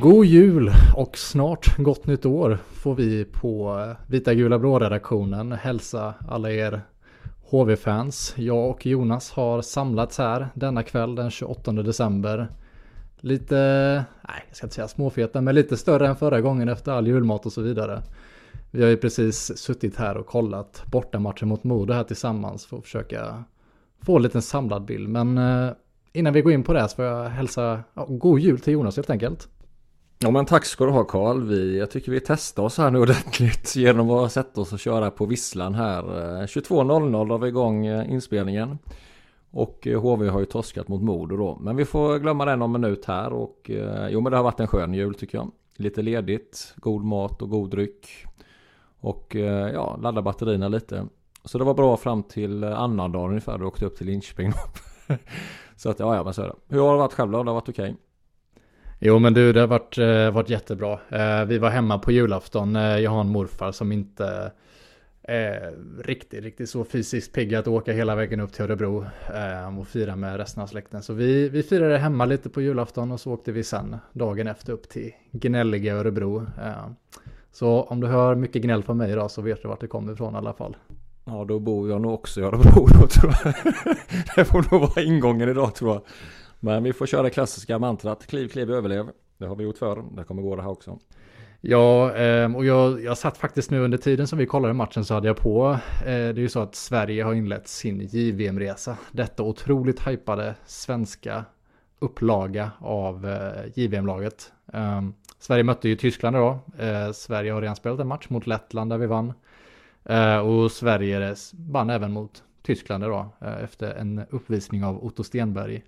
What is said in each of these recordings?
God jul och snart gott nytt år får vi på eh, Vita Gula Blå-redaktionen hälsa alla er HV-fans. Jag och Jonas har samlats här denna kväll den 28 december. Lite, nej jag ska inte säga småfeta, men lite större än förra gången efter all julmat och så vidare. Vi har ju precis suttit här och kollat bortamatchen mot Modo här tillsammans för att försöka få en liten samlad bild. Men eh, innan vi går in på det så får jag hälsa ja, god jul till Jonas helt enkelt. Ja men tack ska du ha Karl. Vi, jag tycker vi testar oss här nu ordentligt genom att sätta oss och köra på visslan här. Eh, 22.00 har vi igång eh, inspelningen. Och eh, HV har ju torskat mot Modo då. Men vi får glömma den om en minut här och jo men det har varit en skön jul tycker jag. Lite ledigt, god mat och god dryck. Och ja, ladda batterierna lite. Så det var bra fram till annandagen ungefär. Då åkte jag upp till Linköping. så att ja, ja men så är det. Hur har det varit själv då? Det har varit okej? Okay. Jo men du det har varit, eh, varit jättebra. Eh, vi var hemma på julafton. Eh, jag har en morfar som inte är riktigt, riktigt så fysiskt pigg att åka hela vägen upp till Örebro eh, och fira med resten av släkten. Så vi, vi firade hemma lite på julafton och så åkte vi sen dagen efter upp till gnälliga Örebro. Eh. Så om du hör mycket gnäll från mig idag så vet du vart det kommer ifrån i alla fall. Ja, då bor jag nog också i Örebro då tror jag. det får nog vara ingången idag tror jag. Men vi får köra det klassiska mantrat, kliv, kliv, överlev. Det har vi gjort förr, det kommer gå det här också. Ja, ehm, och jag, jag satt faktiskt nu under tiden som vi kollade matchen så hade jag på. Eh, det är ju så att Sverige har inlett sin JVM-resa. Detta otroligt hypade svenska upplaga av eh, JVM-laget. Ehm, Sverige mötte ju Tyskland idag. Eh, Sverige har redan spelat en match mot Lettland där vi vann. Och Sverige vann även mot Tyskland idag efter en uppvisning av Otto Stenberg.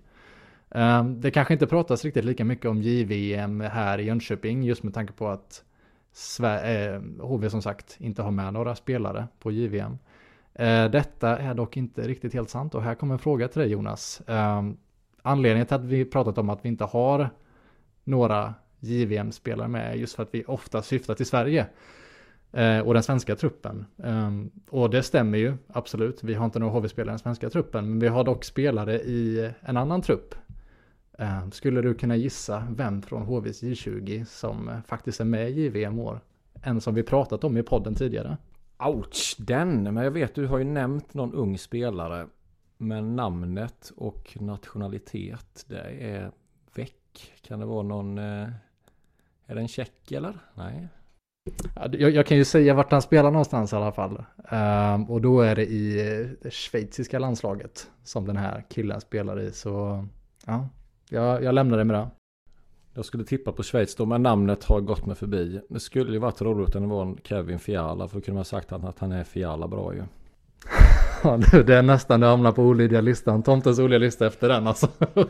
Ehm, det kanske inte pratas riktigt lika mycket om JVM här i Jönköping just med tanke på att HV eh, som sagt inte har med några spelare på JVM. Eh, detta är dock inte riktigt helt sant och här kommer en fråga till dig Jonas. Ehm, anledningen till att vi pratat om att vi inte har några JVM-spelare med är just för att vi ofta syftar till Sverige eh, och den svenska truppen. Ehm, och det stämmer ju absolut. Vi har inte några HV-spelare i den svenska truppen, men vi har dock spelare i en annan trupp skulle du kunna gissa vem från HVs J20 som eh, faktiskt är med i JVM år? En som vi pratat om i podden tidigare. Ouch, den! Men jag vet du har ju nämnt någon ung spelare. Men namnet och nationalitet det är väck. Kan det vara någon... Eh, är det en tjeck eller? Nej. Jag, jag, kan ju säga vart han spelar någonstans i alla fall. Um, och då är det i det schweiziska landslaget som den här killen spelar i. Så ja, jag, jag lämnar det med det. Jag skulle tippa på Schweiz då, men namnet har gått mig förbi. Det skulle ju varit roligt om det var en Kevin Fiala, för då kunde man sagt att han är Fiala bra ju. Ja, det är nästan det hamnar på olydiga listan. Tomtens olika lista efter den alltså.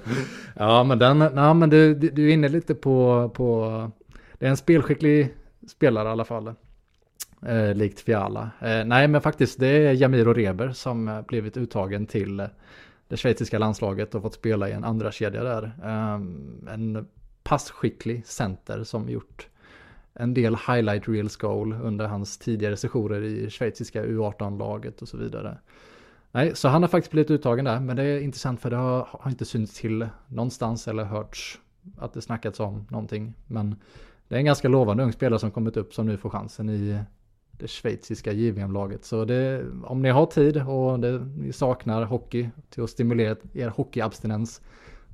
ja, men den, nej, men du, du är inne lite på, på, det är en spelskicklig spelare i alla fall. Eh, likt Fiala. Eh, nej, men faktiskt det är Jamiro Reber som blivit uttagen till det schweiziska landslaget och fått spela i en andra kedja där. Ehm, en passskicklig center som gjort en del highlight reels goal under hans tidigare sessioner i schweiziska U18-laget och så vidare. Nej, så han har faktiskt blivit uttagen där, men det är intressant för det har, har inte synts till någonstans eller hörts att det snackats om någonting. Men det är en ganska lovande ung spelare som kommit upp som nu får chansen i det schweiziska JVM-laget. Så det, om ni har tid och det, ni saknar hockey till att stimulera er hockeyabstinens,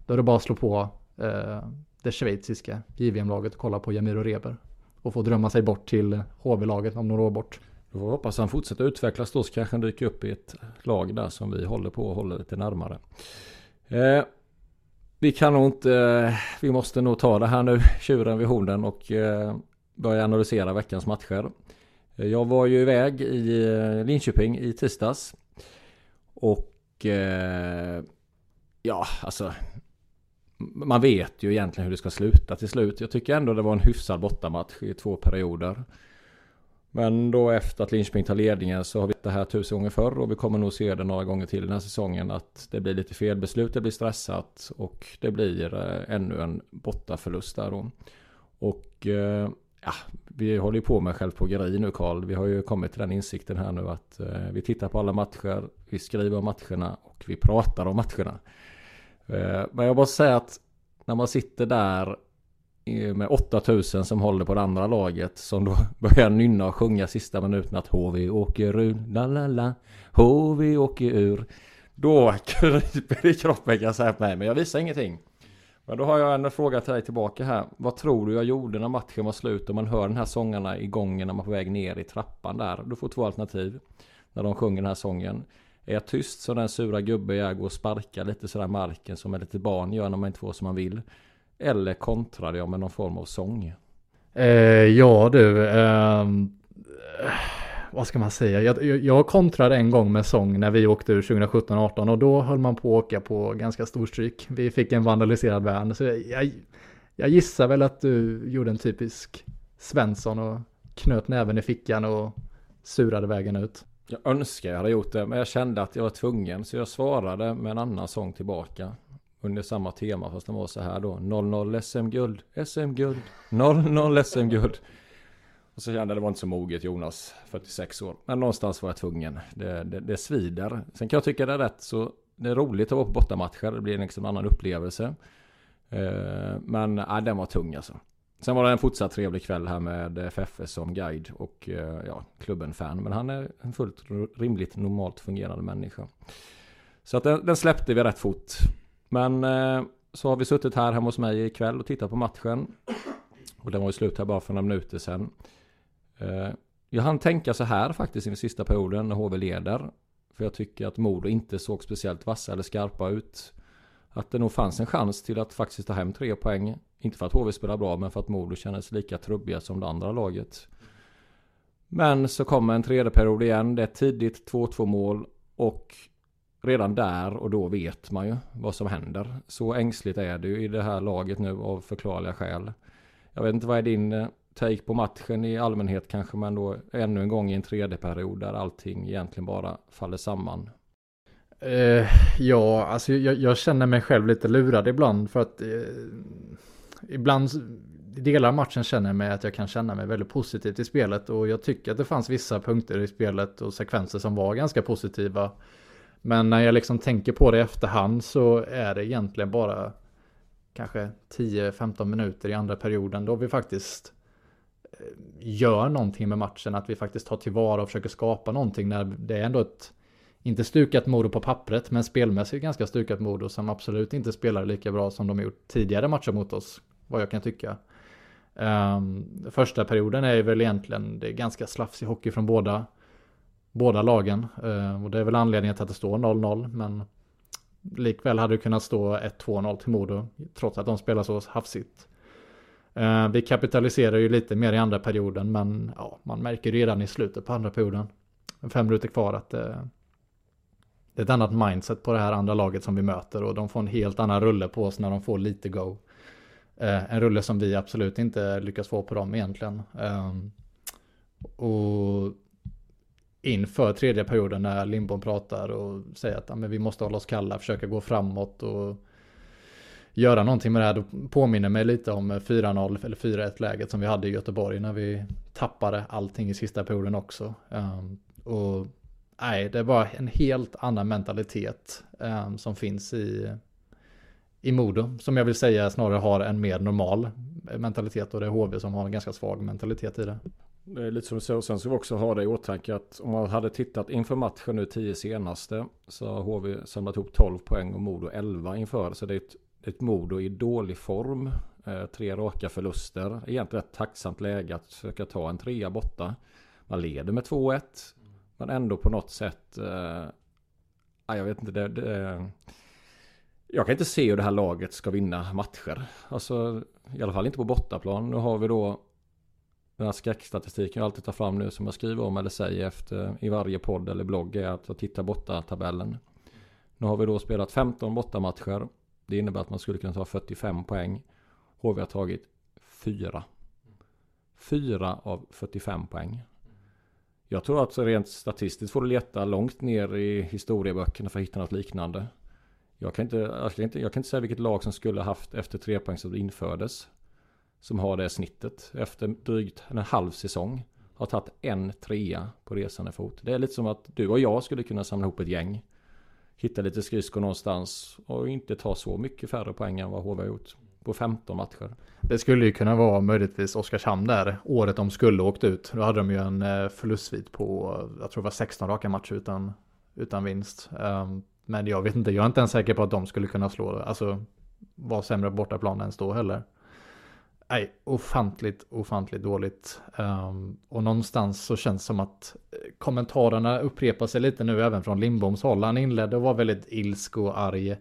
då är det bara att slå på eh, det schweiziska JVM-laget och kolla på Jamiro Reber och få drömma sig bort till HV-laget om några år bort. Då får vi hoppas han fortsätter utvecklas då så kanske han dyker upp i ett lag där som vi håller på och håller lite närmare. Eh, vi kan nog inte, eh, vi måste nog ta det här nu, tjuren vid hornen och eh, börja analysera veckans matcher. Eh, jag var ju iväg i eh, Linköping i tisdags. Och eh, ja, alltså man vet ju egentligen hur det ska sluta till slut. Jag tycker ändå det var en hyfsad bortamatch i två perioder. Men då efter att Linköping tar ledningen så har vi det här tusen gånger förr och vi kommer nog se det några gånger till den här säsongen att det blir lite felbeslut, det blir stressat och det blir eh, ännu en bortaförlust där då. Och eh, ja, vi håller ju på med självplågeri nu Karl. Vi har ju kommit till den insikten här nu att eh, vi tittar på alla matcher, vi skriver om matcherna och vi pratar om matcherna. Eh, men jag måste säga att när man sitter där eh, med 8000 som håller på det andra laget som då börjar nynna och sjunga sista minuten att HV åker ur, la la la, HV åker ur. Då kryper det i kroppen kan jag säga på mig, men jag visar ingenting. Men då har jag en fråga till dig tillbaka här. Vad tror du jag gjorde när matchen var slut och man hör den här sångarna i gången när man är på väg ner i trappan där? Du får två alternativ när de sjunger den här sången. Är jag tyst så den sura gubbe jag går och sparkar lite sådär marken som ett litet barn gör när man inte får som man vill. Eller kontrar jag med någon form av sång? Eh, ja du, eh, vad ska man säga? Jag, jag kontrade en gång med sång när vi åkte ur 2017-18 och då höll man på att åka på ganska stor stryk. Vi fick en vandaliserad van. Så jag, jag gissar väl att du gjorde en typisk Svensson och knöt näven i fickan och surade vägen ut. Jag önskar jag hade gjort det, men jag kände att jag var tvungen. Så jag svarade med en annan sång tillbaka. Under samma tema, fast den var så här då. 00 SM-guld, SM-guld, 00 SM-guld. Och så kände jag det var inte så moget Jonas, 46 år. Men någonstans var jag tvungen. Det, det, det svider. Sen kan jag tycka det är rätt så det är roligt att vara på bortamatcher. Det blir liksom en annan upplevelse. Eh, men äh, den var tung alltså. Sen var det en fortsatt trevlig kväll här med FFS som guide och eh, ja, klubben-fan. Men han är en fullt rimligt normalt fungerande människa. Så att den, den släppte vi rätt fort. Men eh, så har vi suttit här hemma hos mig ikväll och tittat på matchen. Och den var ju slut här bara för några minuter sedan. Eh, jag hann tänka så här faktiskt i den sista perioden när HV leder. För jag tycker att Modo inte såg speciellt vassa eller skarpa ut. Att det nog fanns en chans till att faktiskt ta hem tre poäng. Inte för att HV spelar bra men för att Modo kändes lika trubbiga som det andra laget. Men så kommer en tredje period igen. Det är tidigt 2-2 mål. Och redan där och då vet man ju vad som händer. Så ängsligt är det ju i det här laget nu av förklarliga skäl. Jag vet inte vad är din eh, take på matchen i allmänhet kanske men då ännu en gång i en tredje period där allting egentligen bara faller samman. Eh, ja, alltså jag, jag, känner mig själv lite lurad ibland för att eh, ibland i delar av matchen känner jag mig att jag kan känna mig väldigt positivt i spelet och jag tycker att det fanns vissa punkter i spelet och sekvenser som var ganska positiva. Men när jag liksom tänker på det i efterhand så är det egentligen bara kanske 10-15 minuter i andra perioden då vi faktiskt gör någonting med matchen. Att vi faktiskt tar tillvara och försöker skapa någonting när det är ändå ett inte stukat Modo på pappret, men spelmässigt ganska stukat Modo som absolut inte spelar lika bra som de gjort tidigare matcher mot oss, vad jag kan tycka. Um, första perioden är väl egentligen, det är ganska slafsig hockey från båda, båda lagen. Uh, och det är väl anledningen till att det står 0-0, men likväl hade det kunnat stå 1-2-0 till Modo, trots att de spelar så hafsigt. Eh, vi kapitaliserar ju lite mer i andra perioden men ja, man märker redan i slutet på andra perioden. Fem minuter kvar att det, det är ett annat mindset på det här andra laget som vi möter och de får en helt annan rulle på oss när de får lite go. Eh, en rulle som vi absolut inte lyckas få på dem egentligen. Ehm, och inför tredje perioden när Lindbom pratar och säger att ja, men vi måste hålla oss kalla, försöka gå framåt och göra någonting med det här. Då påminner mig lite om 4-0 eller 4-1 läget som vi hade i Göteborg när vi tappade allting i sista perioden också. Um, och nej, det var en helt annan mentalitet um, som finns i, i Modo. Som jag vill säga snarare har en mer normal mentalitet och det är HV som har en ganska svag mentalitet i det. Det är lite som du säger, och Sen ska vi också ha det i åtanke att om man hade tittat inför matchen nu 10 senaste så har HV samlat ihop 12 poäng och Modo 11 inför. Så det är ett, ett Modo i dålig form. Eh, tre raka förluster. Egentligen ett tacksamt läge att försöka ta en trea borta. Man leder med 2-1. Men ändå på något sätt. Eh, ah, jag vet inte. Det, det, eh, jag kan inte se hur det här laget ska vinna matcher. Alltså i alla fall inte på bortaplan. Nu har vi då den här skräckstatistiken jag alltid tar fram nu som jag skriver om eller säger efter i varje podd eller blogg är att jag tittar borta tabellen. Nu har vi då spelat 15 bortamatcher. Det innebär att man skulle kunna ta 45 poäng. HV har tagit 4. 4 av 45 poäng. Jag tror att rent statistiskt får du leta långt ner i historieböckerna för att hitta något liknande. Jag kan inte, jag kan inte, jag kan inte säga vilket lag som skulle haft efter tre poäng som infördes som har det snittet efter drygt en halv säsong har tagit en trea på resande fot. Det är lite som att du och jag skulle kunna samla ihop ett gäng. Hitta lite skridskor någonstans och inte ta så mycket färre poäng än vad HV har gjort på 15 matcher. Det skulle ju kunna vara möjligtvis Oskarshamn där året de skulle åkt ut. Då hade de ju en eh, förlustsvit på, jag tror det var 16 raka matcher utan, utan vinst. Ehm, men jag vet inte, jag är inte ens säker på att de skulle kunna slå, alltså vara sämre bortaplan än stå heller nej, ofantligt, ofantligt dåligt. Um, och någonstans så känns det som att eh, kommentarerna upprepar sig lite nu även från Lindboms håll. Han inledde och var väldigt ilsk och arg.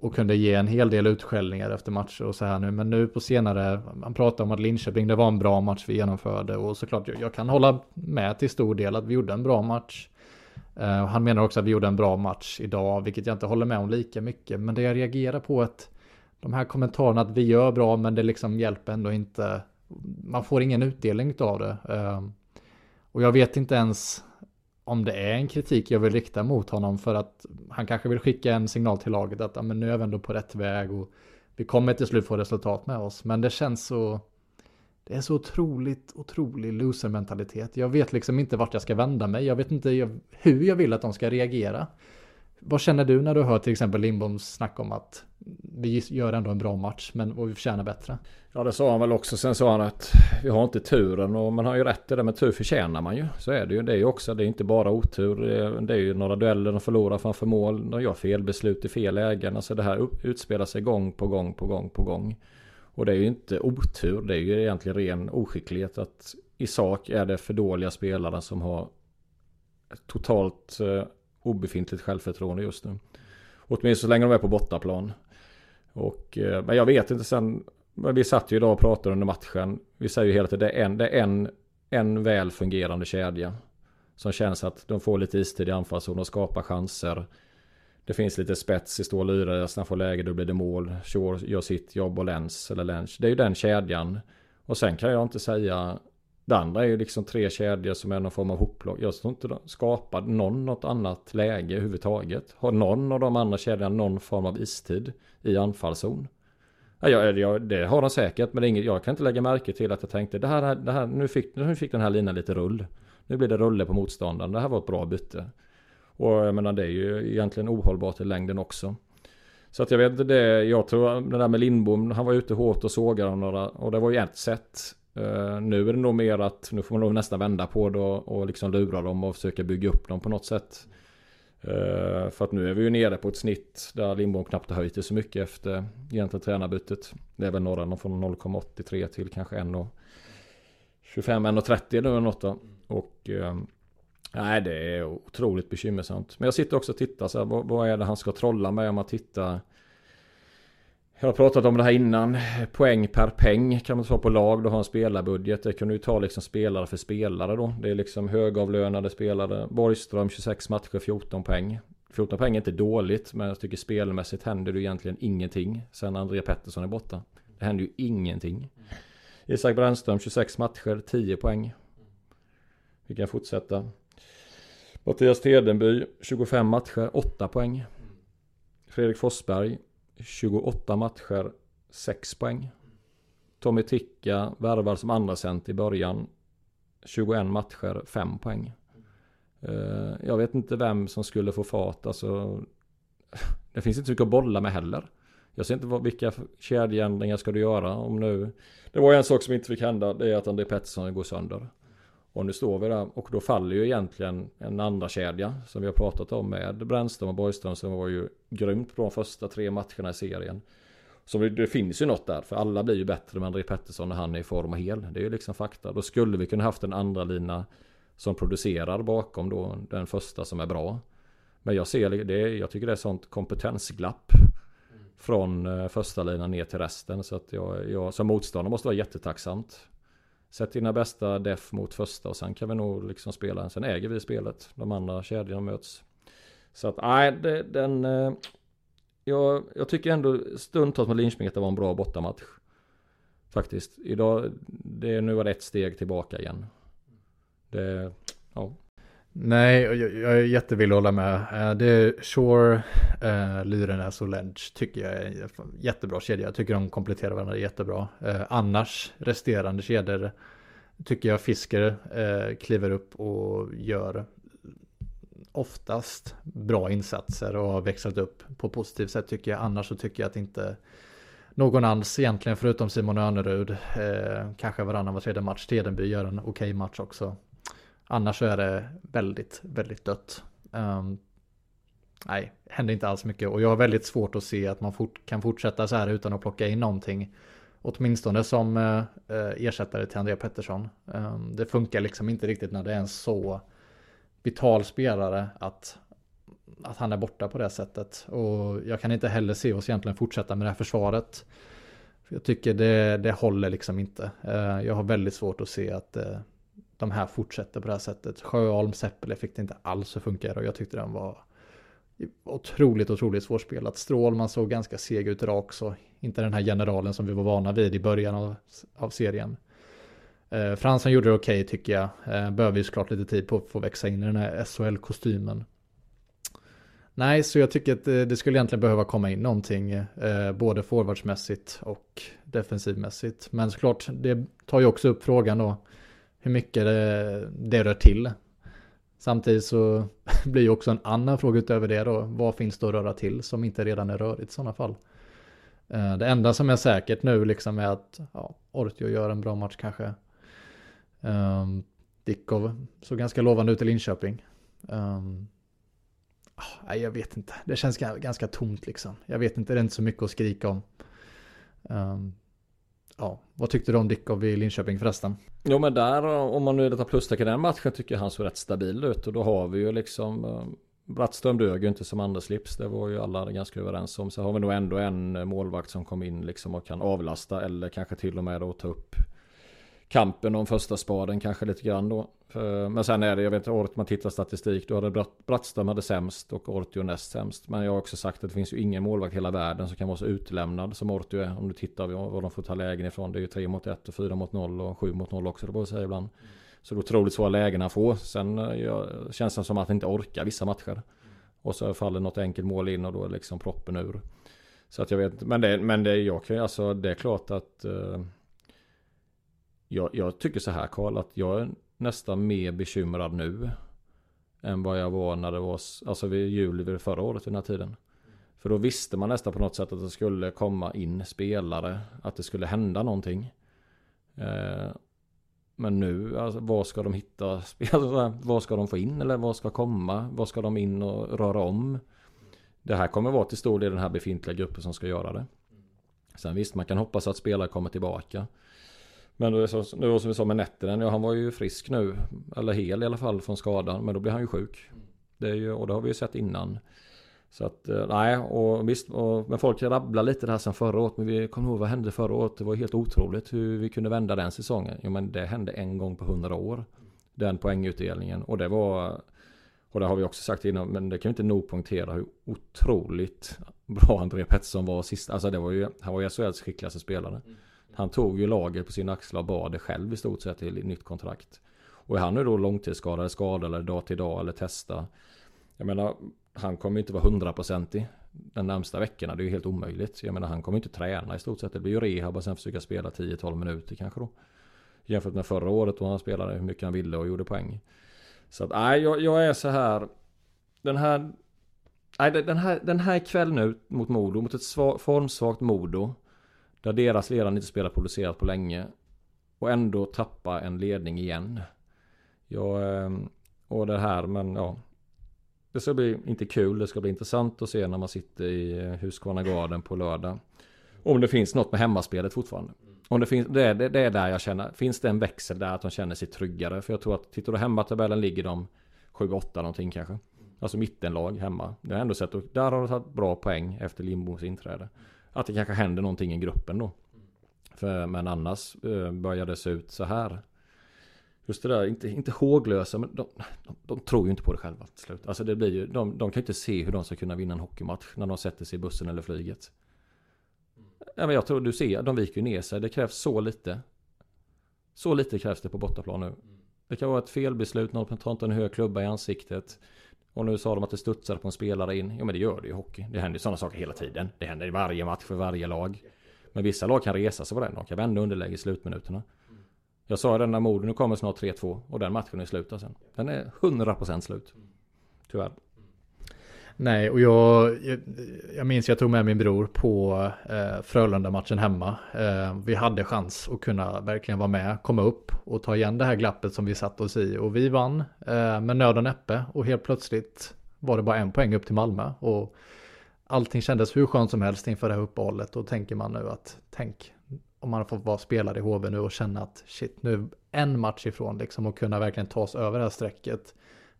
Och kunde ge en hel del utskällningar efter matcher och så här nu. Men nu på senare, han pratar om att Linköping, det var en bra match vi genomförde. Och såklart, jag, jag kan hålla med till stor del att vi gjorde en bra match. Uh, han menar också att vi gjorde en bra match idag, vilket jag inte håller med om lika mycket. Men det jag reagerar på är att de här kommentarerna att vi gör bra men det liksom hjälper ändå inte. Man får ingen utdelning av det. Ehm, och jag vet inte ens om det är en kritik jag vill rikta mot honom för att han kanske vill skicka en signal till laget att men nu är vi ändå på rätt väg och vi kommer till slut få resultat med oss. Men det känns så det är så otroligt, otrolig loser-mentalitet. Jag vet liksom inte vart jag ska vända mig. Jag vet inte hur jag vill att de ska reagera. Vad känner du när du hör till exempel Lindboms snack om att vi gör ändå en bra match men och vi förtjänar bättre? Ja det sa han väl också. Sen sa han att vi har inte turen och man har ju rätt i det. Men tur förtjänar man ju. Så är det ju. Det är ju också. Det är inte bara otur. Det är ju några dueller de förlorar framför mål. De gör fel beslut i fel lägen. Alltså det här utspelar sig gång på gång på gång på gång. Och det är ju inte otur. Det är ju egentligen ren oskicklighet. Att i sak är det för dåliga spelare som har totalt eh, obefintligt självförtroende just nu. Åtminstone så länge de är på bortaplan. Och, eh, men jag vet inte sen. men Vi satt ju idag och pratade under matchen. Vi säger ju hela tiden det är en, det är en, en väl fungerande kedja. Som känns att de får lite istid i anfallszon och skapar chanser. Det finns lite spets i stål och yra, sen får läge då blir det mål. Shore gör sitt jobb och Lens eller Lens. Det är ju den kedjan. Och sen kan jag inte säga det andra är ju liksom tre kedjor som är någon form av hopplag. Jag tror inte de skapar någon något annat läge överhuvudtaget. Har någon av de andra kedjorna någon form av istid i anfallszon? Ja, jag, det har de säkert, men det är inget, jag kan inte lägga märke till att jag tänkte det här, det här, nu, fick, nu fick den här linan lite rull. Nu blir det rulle på motståndaren. Det här var ett bra byte. Och jag menar det är ju egentligen ohållbart i längden också. Så att jag vet inte det, jag tror det där med Lindbom, han var ute hårt och sågade några och det var ju ett sätt. Uh, nu är det nog mer att nu får man nog nästan vända på det och, och liksom lura dem och försöka bygga upp dem på något sätt. Uh, för att nu är vi ju nere på ett snitt där Lindbom knappt har höjt det så mycket efter egentligen tränarbytet. Det är väl några från 0,83 till kanske 1,25 1,30 eller något då. Och uh, nej det är otroligt bekymmersamt. Men jag sitter också och tittar så här, vad, vad är det han ska trolla med om man tittar jag har pratat om det här innan. Poäng per peng kan man ta på lag. Du har en spelarbudget. Det kan du ta liksom spelare för spelare då. Det är liksom högavlönade spelare. Borgström 26 matcher 14 poäng. 14 poäng är inte dåligt men jag tycker spelmässigt händer det egentligen ingenting. Sen André Pettersson är borta. Det händer ju ingenting. Isak Brännström 26 matcher 10 poäng. Vi kan fortsätta. Mattias Tedenby 25 matcher 8 poäng. Fredrik Forsberg 28 matcher 6 poäng. Tommy Ticka värvar som andra cent i början. 21 matcher 5 poäng. Eh, jag vet inte vem som skulle få fart. Alltså, det finns inte så mycket att bolla med heller. Jag ser inte vad, vilka kedjeändringar ska du göra om nu. Det var en sak som inte fick hända. Det är att André Pettersson går sönder. Och nu står vi där och då faller ju egentligen en andra kedja som vi har pratat om med Brännström och Borgström som var ju grymt på de första tre matcherna i serien. Så det, det finns ju något där för alla blir ju bättre med André Pettersson när han är i form och hel. Det är ju liksom fakta. Då skulle vi kunna haft en andra lina som producerar bakom då den första som är bra. Men jag ser det, jag tycker det är sånt kompetensglapp från eh, första linan ner till resten. Så att jag, jag som motståndare måste vara jättetacksamt. Sätt dina bästa def mot första och sen kan vi nog liksom spela. Sen äger vi spelet. De andra kedjorna möts. Så att nej, den... Eh, jag, jag tycker ändå stundtals med Linköping att det var en bra bortamatch. Faktiskt. Idag, det, nu var det ett steg tillbaka igen. Det, ja. Nej, jag, jag är jättevillig att hålla med. Eh, det är Shore, eh, Lyrenäs och Lench tycker jag är en jättebra kedja. Jag tycker de kompletterar varandra jättebra. Eh, annars, resterande kedjor tycker jag Fisker eh, kliver upp och gör oftast bra insatser och har växlat upp på positivt sätt tycker jag. Annars så tycker jag att inte någon alls egentligen förutom Simon Önerud, eh, kanske varannan var tredje match. Tedenby gör en okej okay match också. Annars så är det väldigt, väldigt dött. Um, nej, händer inte alls mycket och jag har väldigt svårt att se att man fort, kan fortsätta så här utan att plocka in någonting. Åtminstone som uh, ersättare till Andrea Pettersson. Um, det funkar liksom inte riktigt när det är en så vital spelare att, att han är borta på det sättet. Och jag kan inte heller se oss egentligen fortsätta med det här försvaret. Jag tycker det, det håller liksom inte. Uh, jag har väldigt svårt att se att uh, de här fortsätter på det här sättet. Sjöholm, Seppele fick det inte alls att funka och jag tyckte den var otroligt, otroligt svårspelat. Strålman såg ganska seg ut idag också. Inte den här generalen som vi var vana vid i början av, av serien. Eh, Fransson gjorde det okej okay, tycker jag. Eh, behöver ju såklart lite tid på att få växa in i den här SHL-kostymen. Nej, så jag tycker att det, det skulle egentligen behöva komma in någonting, eh, både forwardsmässigt och defensivmässigt. Men såklart, det tar ju också upp frågan då, hur mycket det, det rör till. Samtidigt så blir ju också en annan fråga utöver det då. Vad finns det att röra till som inte redan är rörigt i sådana fall? Eh, det enda som är säkert nu liksom är att ja, Ortio gör en bra match kanske. Ehm, um, Dickov såg ganska lovande ut i Linköping. Um, nej, jag vet inte. Det känns ganska tomt liksom. Jag vet inte, det är inte så mycket att skrika om. Um, ja, vad tyckte du om Dickov i Linköping förresten? Jo men där, om man nu tar plustecken i den matchen tycker jag han såg rätt stabil ut. Och då har vi ju liksom eh, Brattström dög ju inte som andra slips. Det var ju alla ganska överens om. Så har vi nog ändå en målvakt som kom in liksom och kan avlasta. Eller kanske till och med då ta upp kampen om första spaden kanske lite grann då. Men sen är det, jag vet inte, året man tittar statistik, då hade Brattström hade sämst och Ortio näst sämst. Men jag har också sagt att det finns ju ingen målvakt i hela världen som kan vara så utlämnad som Ortio är. Om du tittar var de får ta lägen ifrån. Det är ju 3 mot 1 och 4 mot 0 och 7 mot 0 också, det bara säga ibland. Så det är otroligt svåra lägen att få. Sen eh, jag, känns det som att han inte orkar vissa matcher. Och så faller något enkelt mål in och då är liksom proppen ur. Så att jag vet men det, men det, jag kan alltså, det är klart att uh, jag, jag, tycker så här Karl att jag är nästan mer bekymrad nu än vad jag var när det var alltså vid juli förra året vid den här tiden. För då visste man nästan på något sätt att det skulle komma in spelare, att det skulle hända någonting. Eh, men nu, alltså, vad ska de hitta? Spelare? Alltså, vad ska de få in eller vad ska komma? Vad ska de in och röra om? Det här kommer vara till stor del den här befintliga gruppen som ska göra det. Sen visst, man kan hoppas att spelare kommer tillbaka. Men det så, det var som vi sa med Nettinen, ja han var ju frisk nu. Eller hel i alla fall från skadan. Men då blir han ju sjuk. Det är ju, och det har vi ju sett innan. Så att eh, nej, och visst, och, men folk rabblar lite det här som förra året. Men vi kommer ihåg vad hände förra året. Det var helt otroligt hur vi kunde vända den säsongen. Jo men det hände en gång på hundra år. Den poängutdelningen. Och det var, och det har vi också sagt innan, men det kan vi inte nog punktera hur otroligt bra André Pettersson var sist. Alltså det var ju, han var ju SHLs skickligaste spelare. Han tog ju laget på sina axlar och bar det själv i stort sett till nytt kontrakt. Och är han nu då långtidsskadad, skadad eller dag till dag eller testa. Jag menar, han kommer inte vara hundraprocentig den närmsta veckorna. Det är ju helt omöjligt. Jag menar, han kommer inte träna i stort sett. Det blir ju rehab och sen försöka spela 10-12 minuter kanske då. Jämfört med förra året då han spelade hur mycket han ville och gjorde poäng. Så att nej, jag, jag är så här. Den här Nej, den här, den här kvällen nu mot Modo, mot ett formsvagt Modo. Där deras ledare inte spelat producerat på länge. Och ändå tappa en ledning igen. Ja, ehm, och det här, men ja. Det ska bli inte kul, det ska bli intressant att se när man sitter i eh, Husqvarna Garden på lördag. Om det finns något med hemmaspelet fortfarande. Om det, finns, det, är, det, är där jag känner, finns det en växel där att de känner sig tryggare? För jag tror att tittar du hemmatabellen ligger de 7-8 någonting kanske. Alltså mittenlag hemma. Jag har ändå sett att där har de tagit bra poäng efter Lindboms inträde. Att det kanske händer någonting i gruppen då. För, men annars eh, börjar det se ut så här. Just det där, inte, inte håglösa, men de, de, de tror ju inte på det själva till slut. Alltså det blir ju, de, de kan ju inte se hur de ska kunna vinna en hockeymatch när de sätter sig i bussen eller flyget. Ja, men jag tror du ser, de viker ju ner sig. Det krävs så lite. Så lite krävs det på bortaplan nu. Det kan vara ett felbeslut, någon tar inte en hög klubba i ansiktet. Och nu sa de att det studsar på en spelare in. Jo men det gör det ju i hockey. Det händer ju sådana saker hela tiden. Det händer i varje match för varje lag. Men vissa lag kan resa sig på den. De kan vända underläge i slutminuterna. Jag sa den där morden, nu kommer snart 3-2 och den matchen är slut sen. Den är 100% slut. Tyvärr. Nej, och jag, jag, jag minns jag tog med min bror på eh, Frölunda-matchen hemma. Eh, vi hade chans att kunna verkligen vara med, komma upp och ta igen det här glappet som vi satt oss i. Och vi vann eh, med nöd och näppe och helt plötsligt var det bara en poäng upp till Malmö. Och allting kändes hur skönt som helst inför det här uppehållet. Och tänker man nu att tänk om man får vara spelare i HV nu och känna att shit, nu är en match ifrån liksom och kunna verkligen ta oss över det här strecket.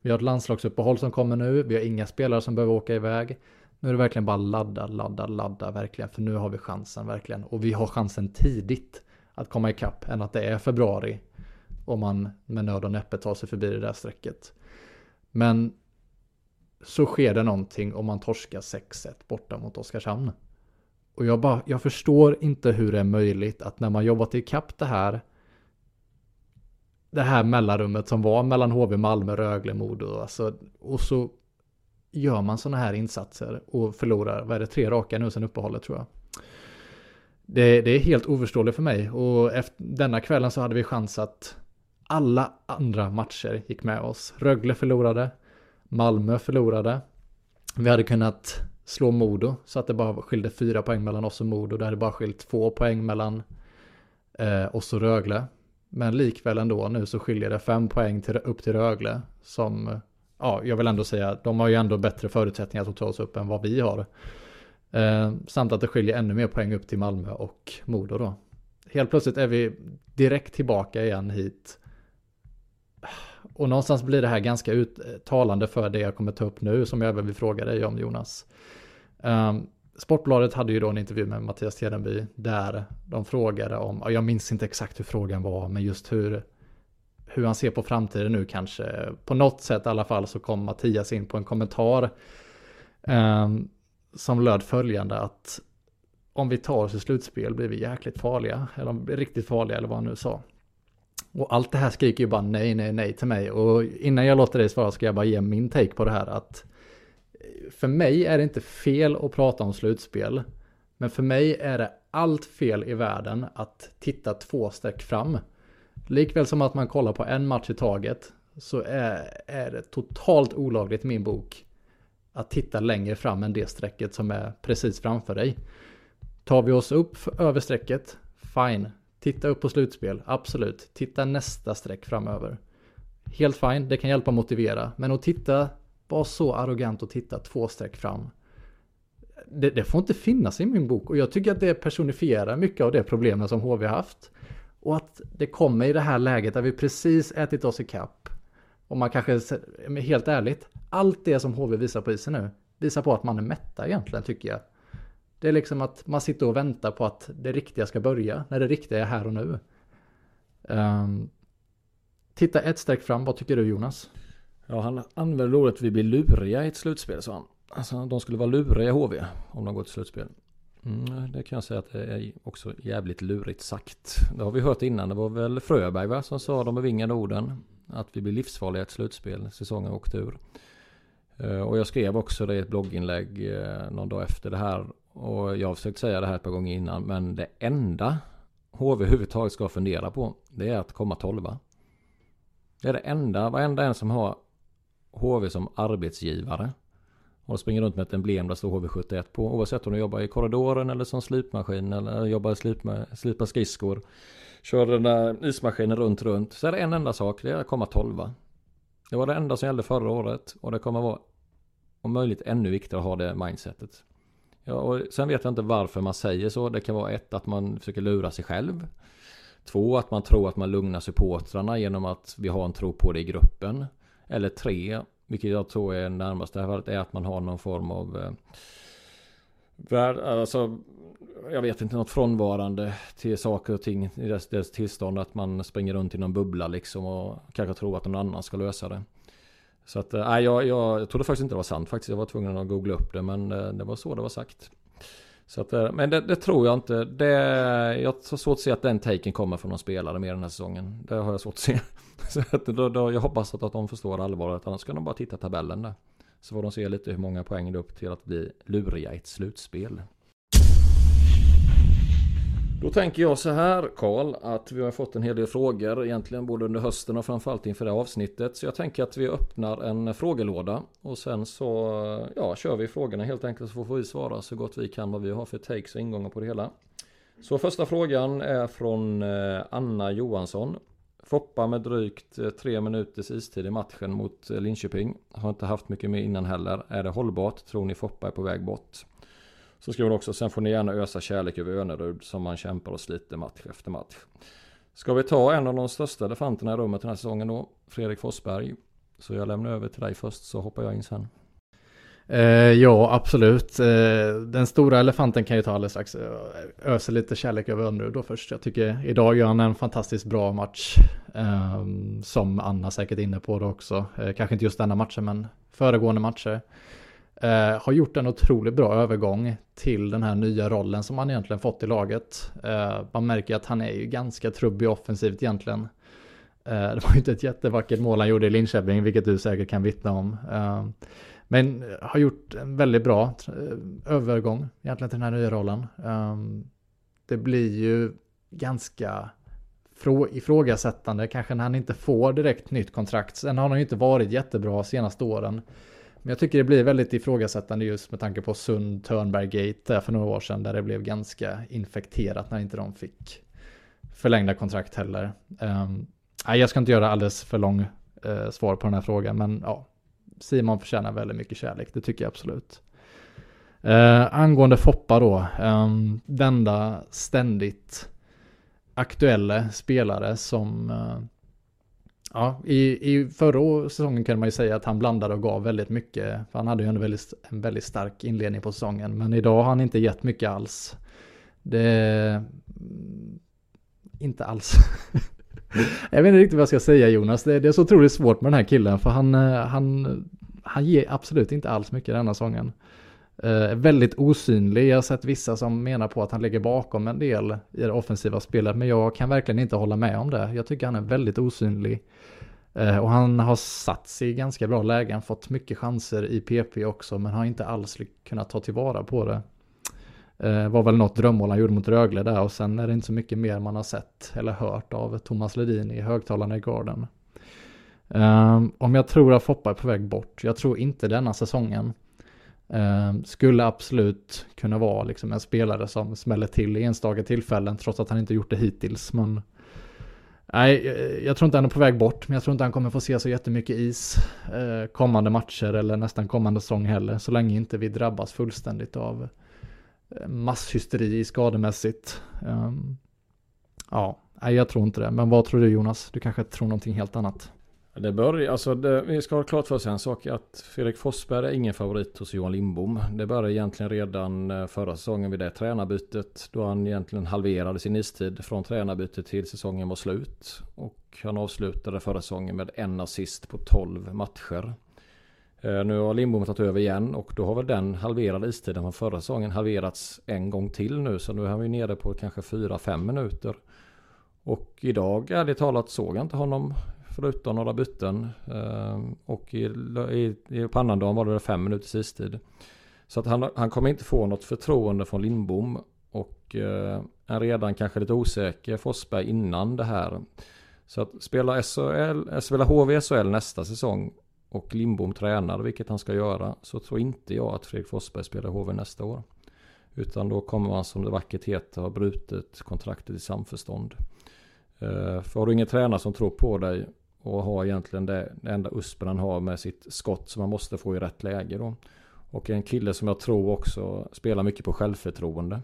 Vi har ett landslagsuppehåll som kommer nu. Vi har inga spelare som behöver åka iväg. Nu är det verkligen bara ladda, ladda, ladda verkligen. För nu har vi chansen verkligen. Och vi har chansen tidigt att komma ikapp än att det är februari. Om man med nöd och näppe tar sig förbi det där strecket. Men så sker det någonting om man torskar 6-1 borta mot Oskarshamn. Och jag bara, jag förstår inte hur det är möjligt att när man jobbat ikapp det här det här mellanrummet som var mellan HV, Malmö, Rögle, Modo. Alltså, och så gör man sådana här insatser och förlorar, vad är det, tre raka nu sen uppehållet tror jag. Det, det är helt oförståeligt för mig och efter denna kvällen så hade vi chans att alla andra matcher gick med oss. Rögle förlorade, Malmö förlorade. Vi hade kunnat slå Modo så att det bara skilde fyra poäng mellan oss och Modo. Det hade bara skilt två poäng mellan eh, oss och Rögle. Men likväl ändå nu så skiljer det fem poäng till, upp till Rögle. Som, ja, jag vill ändå säga, de har ju ändå bättre förutsättningar att ta oss upp än vad vi har. Eh, samt att det skiljer ännu mer poäng upp till Malmö och Modo då. Helt plötsligt är vi direkt tillbaka igen hit. Och någonstans blir det här ganska uttalande för det jag kommer ta upp nu som jag även vill fråga dig om Jonas. Um, Sportbladet hade ju då en intervju med Mattias Tedenby där de frågade om, jag minns inte exakt hur frågan var, men just hur, hur han ser på framtiden nu kanske. På något sätt i alla fall så kom Mattias in på en kommentar eh, som löd följande att om vi tar oss i slutspel blir vi jäkligt farliga, eller riktigt farliga eller vad han nu sa. Och allt det här skriker ju bara nej, nej, nej till mig. Och innan jag låter dig svara ska jag bara ge min take på det här att för mig är det inte fel att prata om slutspel. Men för mig är det allt fel i världen att titta två streck fram. Likväl som att man kollar på en match i taget så är, är det totalt olagligt i min bok att titta längre fram än det strecket som är precis framför dig. Tar vi oss upp över strecket, fine. Titta upp på slutspel, absolut. Titta nästa streck framöver. Helt fine, det kan hjälpa att motivera. Men att titta var så arrogant och titta två streck fram. Det, det, får inte finnas i min bok och jag tycker att det personifierar mycket av det problemet som HV haft. Och att det kommer i det här läget där vi precis ätit oss i kapp. Och man kanske, helt ärligt, allt det som HV visar på isen nu, visar på att man är mätta egentligen tycker jag. Det är liksom att man sitter och väntar på att det riktiga ska börja, när det riktiga är här och nu. Um, titta ett streck fram, vad tycker du Jonas? Ja, han använder ordet vi blir luriga i ett slutspel, sa han. Alltså, de skulle vara luriga i HV om de går till slutspel. Mm, det kan jag säga att det är också jävligt lurigt sagt. Det har vi hört innan. Det var väl Fröberg va, som sa de bevingade orden. Att vi blir livsfarliga i ett slutspel. Säsongen åkte ur. Eh, och jag skrev också det i ett blogginlägg eh, någon dag efter det här. Och jag har försökt säga det här ett par gånger innan. Men det enda HV överhuvudtaget ska fundera på. Det är att komma tolva. Det är det enda. Varenda en som har HV som arbetsgivare. Och springer runt med ett emblem där står HV71 på. Oavsett om du jobbar i korridoren eller som slipmaskin eller jobbar slipma, slipa skridskor. Kör den där ismaskinen runt runt. Så är det en enda sak. Det är att komma tolva. Det var det enda som gällde förra året. Och det kommer vara om möjligt ännu viktigare att ha det mindsetet. Ja, och sen vet jag inte varför man säger så. Det kan vara ett, att man försöker lura sig själv. Två, att man tror att man lugnar supportrarna genom att vi har en tro på det i gruppen. Eller tre, vilket jag tror är närmast det här fallet, är att man har någon form av eh, värld, alltså, jag vet inte, något frånvarande till saker och ting i dess, dess tillstånd. Att man springer runt i någon bubbla liksom och kanske tror att någon annan ska lösa det. Så att, eh, nej, jag, jag, jag trodde faktiskt inte det var sant faktiskt. Jag var tvungen att googla upp det, men eh, det var så det var sagt. Så att, eh, men det, det, tror jag inte. Det, jag har svårt att se att den taken kommer från någon spelare mer den här säsongen. Det har jag svårt att se. Så att då, då, jag hoppas att, att de förstår allvaret. Annars kan de bara titta tabellen där. Så får de se lite hur många poäng det är upp till att bli luriga i ett slutspel. Då tänker jag så här Karl att vi har fått en hel del frågor egentligen både under hösten och framförallt inför det här avsnittet. Så jag tänker att vi öppnar en frågelåda och sen så ja, kör vi frågorna helt enkelt så får vi svara så gott vi kan vad vi har för takes och ingångar på det hela. Så första frågan är från eh, Anna Johansson. Foppa med drygt eh, tre minuters istid i matchen mot eh, Linköping. Har inte haft mycket mer innan heller. Är det hållbart? Tror ni Foppa är på väg bort? Så skriver hon också, sen får ni gärna ösa kärlek över Önerud som man kämpar och sliter match efter match. Ska vi ta en av de största elefanterna i rummet den här säsongen då? Fredrik Forsberg. Så jag lämnar över till dig först så hoppar jag in sen. Eh, ja, absolut. Eh, den stora elefanten kan ju ta alldeles strax. Eh, Öser lite kärlek över Önerud då först. Jag tycker idag gör han en fantastiskt bra match. Eh, som Anna säkert är inne på då också. Eh, kanske inte just denna matchen men föregående matcher. Eh, har gjort en otroligt bra övergång till den här nya rollen som han egentligen fått i laget. Eh, man märker att han är ju ganska trubbig offensivt egentligen. Eh, det var ju inte ett jättevackert mål han gjorde i Linköping, vilket du säkert kan vittna om. Eh, men har gjort en väldigt bra eh, övergång egentligen till den här nya rollen. Eh, det blir ju ganska ifrågasättande kanske när han inte får direkt nytt kontrakt. Sen har han ju inte varit jättebra senaste åren. Men jag tycker det blir väldigt ifrågasättande just med tanke på Sund Törnberg Gate för några år sedan där det blev ganska infekterat när inte de fick förlängda kontrakt heller. Um, nej, jag ska inte göra alldeles för lång uh, svar på den här frågan, men ja, Simon förtjänar väldigt mycket kärlek, det tycker jag absolut. Uh, angående Foppa då, ehm, um, den enda ständigt aktuella spelare som uh, Ja, i, i förra säsongen kunde man ju säga att han blandade och gav väldigt mycket. För han hade ju en väldigt, en väldigt stark inledning på säsongen. Men idag har han inte gett mycket alls. Det... Mm, inte alls. jag vet inte riktigt vad jag ska säga Jonas. Det, det, är så otroligt svårt med den här killen. För han, eh, han, han ger absolut inte alls mycket denna säsongen. Eh, väldigt osynlig. Jag har sett vissa som menar på att han ligger bakom en del i det offensiva spelet. Men jag kan verkligen inte hålla med om det. Jag tycker han är väldigt osynlig. Eh, och han har satt sig i ganska bra lägen, fått mycket chanser i PP också, men har inte alls kunnat ta tillvara på det. Eh, var väl något drömmål han gjorde mot Rögle där och sen är det inte så mycket mer man har sett eller hört av Thomas Ledin i högtalarna i garden. Um, om jag tror att Foppa är på väg bort, jag tror inte denna säsongen. Um, skulle absolut kunna vara liksom en spelare som smäller till i enstaka tillfällen trots att han inte gjort det hittills. Men Nej, eh, jag tror inte han är på väg bort, men jag tror inte han kommer få se så jättemycket is eh, kommande matcher eller nästan kommande säsong heller, så länge inte vi drabbas fullständigt av eh, masshysteri skademässigt. Ehm, ja, nej, jag tror inte det. Men vad tror du Jonas? Du kanske tror någonting helt annat? Det börjar, alltså det, vi ska ha klart för oss en sak att Fredrik Forsberg är ingen favorit hos Johan Lindbom. Det började egentligen redan eh, förra säsongen vid det tränarbytet då han egentligen halverade sin istid från tränarbytet till säsongen var slut. Och han avslutade förra säsongen med en assist på 12 matcher. Eh, nu har Lindbom tagit över igen och då har väl den halverade istiden från förra säsongen halverats en gång till nu. Så nu är vi nere på kanske 4-5 minuter. Och idag, ärligt talat, såg jag inte honom förutom några byten. Ehm, och i, i, i på annandagen var det fem minuters istid. Så att han, han kommer inte få något förtroende från Lindbom. Och en är redan kanske lite osäker Forsberg innan det här. Så att spela, SHL, spela HV SHL nästa säsong och Lindbom tränar, vilket han ska göra, så tror inte jag att Fredrik Forsberg spelar HV nästa år. Utan då kommer man som det vackert heter ha brutit kontraktet i samförstånd. Eh, för har du ingen tränare som tror på dig och har egentligen det, det enda uspen han har med sitt skott som man måste få i rätt läge då. Och en kille som jag tror också spelar mycket på självförtroende.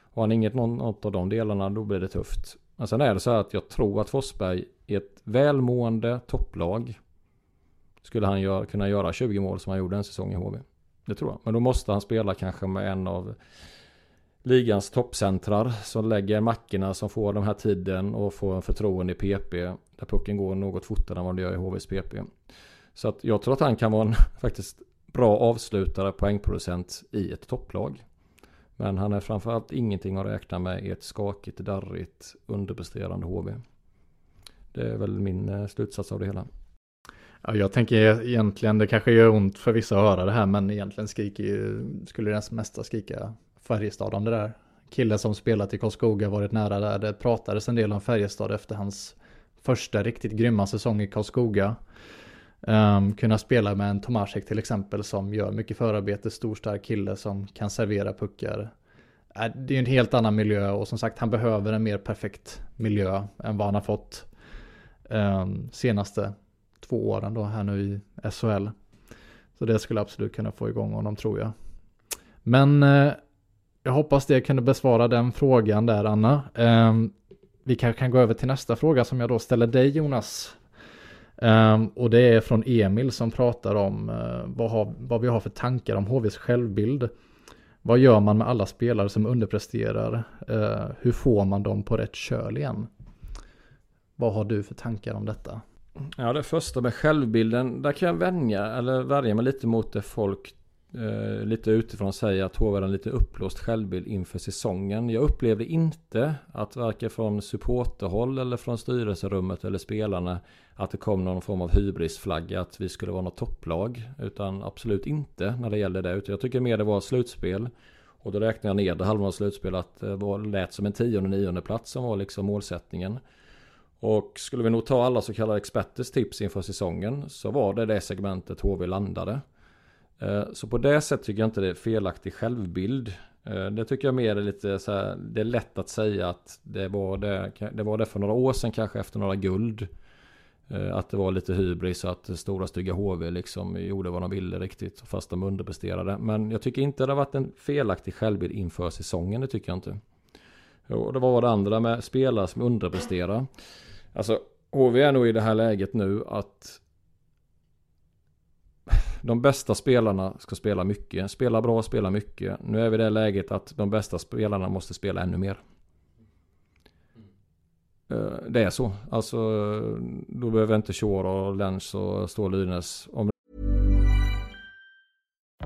Har han inget något av de delarna då blir det tufft. Men sen är det så här att jag tror att Forsberg i ett välmående topplag skulle han gör, kunna göra 20 mål som han gjorde en säsong i HV. Det tror jag. Men då måste han spela kanske med en av ligans toppcentrar som lägger mackorna som får den här tiden och får en förtroende i PP. Där pucken går något fortare än vad det gör i HVs PP. Så att jag tror att han kan vara en faktiskt bra avslutare, poängproducent i ett topplag. Men han är framförallt ingenting att räkna med i ett skakigt, darrigt, underpresterande HV. Det är väl min eh, slutsats av det hela. Ja, jag tänker egentligen, det kanske gör ont för vissa att höra det här, men egentligen skriker ju, skulle den mesta skrika Färjestad om det där. Killen som spelat i Karlskoga varit nära där. Det pratades en del om Färjestad efter hans första riktigt grymma säsong i Karlskoga. Um, kunna spela med en Tomasek till exempel som gör mycket förarbete, stor stark kille som kan servera puckar. Äh, det är ju en helt annan miljö och som sagt han behöver en mer perfekt miljö än vad han har fått um, senaste två åren då här nu i SHL. Så det skulle absolut kunna få igång honom tror jag. Men uh, jag hoppas det kunde besvara den frågan där Anna. Um, vi kanske kan gå över till nästa fråga som jag då ställer dig Jonas. Um, och det är från Emil som pratar om uh, vad, har, vad vi har för tankar om HVs självbild. Vad gör man med alla spelare som underpresterar? Uh, hur får man dem på rätt köl igen? Vad har du för tankar om detta? Ja, det första med självbilden, där kan jag vänja eller värja mig lite mot det folk eh, lite utifrån säger att HV hade en lite uppblåst självbild inför säsongen. Jag upplevde inte att varken från supporterhåll eller från styrelserummet eller spelarna att det kom någon form av hybrisflagga att vi skulle vara något topplag. Utan absolut inte när det gäller det. Utan jag tycker mer det var slutspel. Och då räknar jag ner det halva slutspel att det var, lät som en tionde nionde plats som var liksom målsättningen. Och skulle vi nog ta alla så kallade experters tips inför säsongen så var det det segmentet HV landade. Eh, så på det sättet tycker jag inte det är felaktig självbild. Eh, det tycker jag mer är lite så här, det är lätt att säga att det var det, det var det för några år sedan kanske efter några guld. Eh, att det var lite hybris och att stora stygga HV liksom gjorde vad de ville riktigt fast de underpresterade. Men jag tycker inte det har varit en felaktig självbild inför säsongen, det tycker jag inte. Och det var det andra med spelare som underpresterar. Alltså HV är nog i det här läget nu att de bästa spelarna ska spela mycket. Spela bra, spela mycket. Nu är vi i det läget att de bästa spelarna måste spela ännu mer. Eh, det är så. Alltså, då behöver inte Shore och Lens och Ståhl Lynes. Om...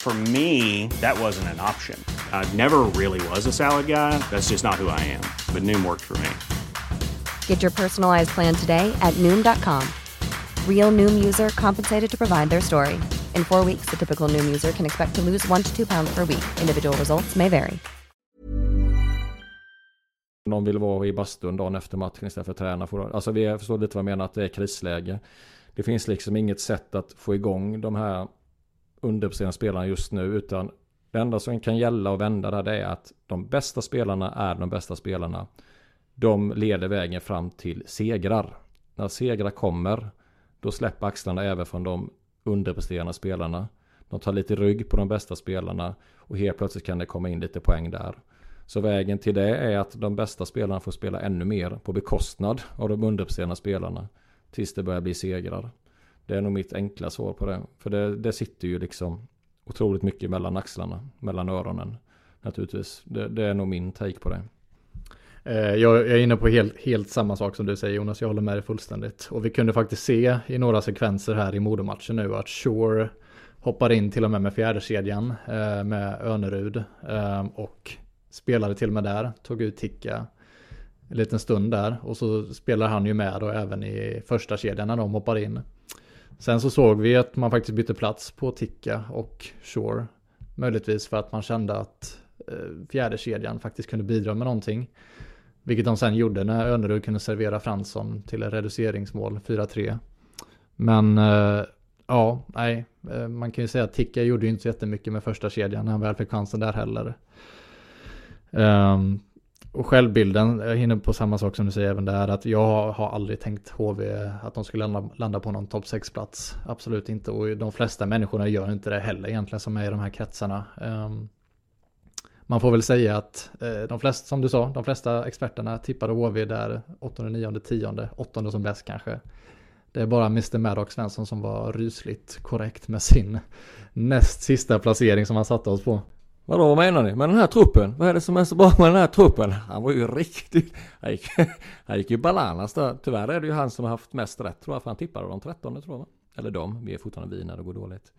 For me, that wasn't an option. I never really was a salad guy. That's just not who I am. But Noom worked for me. Get your personalized plan today at noom.com. Real noom user compensated to provide their story. In four weeks, the typical noom user can expect to lose one to two pounds per week. Individual results may vary. Någon vill vara i bastun dagen efter matchen istället för att träna. Alltså vi förstår lite vad jag menar, att det är krisläge. Det finns liksom inget sätt att få igång de här underpresterande spelarna just nu. Utan det enda som kan gälla och vända där det är att de bästa spelarna är de bästa spelarna. De leder vägen fram till segrar. När segrar kommer, då släpper axlarna även från de underpresterande spelarna. De tar lite rygg på de bästa spelarna och helt plötsligt kan det komma in lite poäng där. Så vägen till det är att de bästa spelarna får spela ännu mer på bekostnad av de underpresterande spelarna. Tills det börjar bli segrar. Det är nog mitt enkla svar på det. För det, det sitter ju liksom otroligt mycket mellan axlarna, mellan öronen. Naturligtvis. Det, det är nog min take på det. Eh, jag är inne på helt, helt samma sak som du säger Jonas, jag håller med dig fullständigt. Och vi kunde faktiskt se i några sekvenser här i Modematchen nu att Shore hoppar in till och med med fjärdekedjan eh, med Önerud eh, och spelade till och med där, tog ut Ticka en liten stund där och så spelar han ju med då även i första kedjan när de hoppar in. Sen så såg vi att man faktiskt bytte plats på Ticka och Shore. Möjligtvis för att man kände att eh, fjärde kedjan faktiskt kunde bidra med någonting. Vilket de sen gjorde när Önerud kunde servera Fransson till ett reduceringsmål 4-3. Men eh, ja, nej, eh, man kan ju säga att Ticka gjorde ju inte så jättemycket med första kedjan när han väl fick chansen där heller. Um, och självbilden, jag hinner på samma sak som du säger även där, att jag har aldrig tänkt HV att de skulle landa, landa på någon topp 6-plats. Absolut inte, och de flesta människorna gör inte det heller egentligen som är i de här kretsarna. Um, man får väl säga att eh, de flesta, som du sa, de flesta experterna tippade HV där 8, 9, 10, 8 som bäst kanske. Det är bara Mr. Maddox Svensson som var rysligt korrekt med sin näst sista placering som han satte oss på. Vadå, vad menar ni? Med den här truppen? Vad är det som är så bra med den här truppen? Han var ju riktigt... Han gick, han gick ju bananas där. Tyvärr är det ju han som har haft mest rätt tror jag, för han tippade de 13 tror jag. Eller de, vi är fortfarande vi när det går dåligt.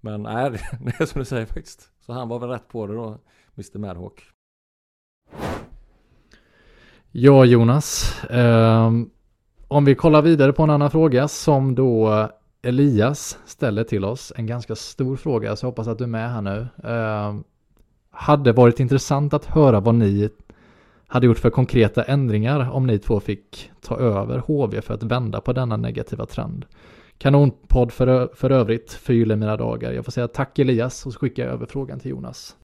Men nej, det är som du säger faktiskt. Så han var väl rätt på det då. Mr Madhawk. Ja Jonas, eh, om vi kollar vidare på en annan fråga som då Elias ställer till oss. En ganska stor fråga så jag hoppas att du är med här nu. Eh, hade varit intressant att höra vad ni hade gjort för konkreta ändringar om ni två fick ta över HV för att vända på denna negativa trend. Kanonpodd för, för övrigt, förgyller mina dagar. Jag får säga tack Elias och så skickar jag över frågan till Jonas.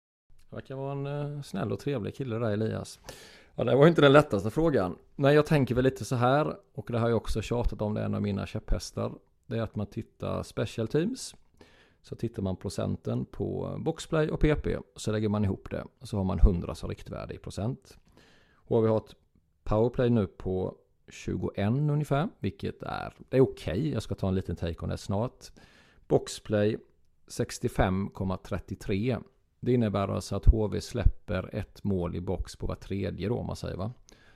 Verkar vara en eh, snäll och trevlig kille där Elias. Ja, det var inte den lättaste frågan. Nej, jag tänker väl lite så här, och det har jag också tjatat om, det är en av mina käpphästar. Det är att man tittar special teams. Så tittar man procenten på boxplay och PP. Så lägger man ihop det. Så har man 100 som riktvärde i procent. Och vi har ett powerplay nu på 21 ungefär. Vilket är, det är okej. Okay. Jag ska ta en liten take om det snart. Boxplay 65,33. Det innebär alltså att HV släpper ett mål i box på var tredje då om man säger va.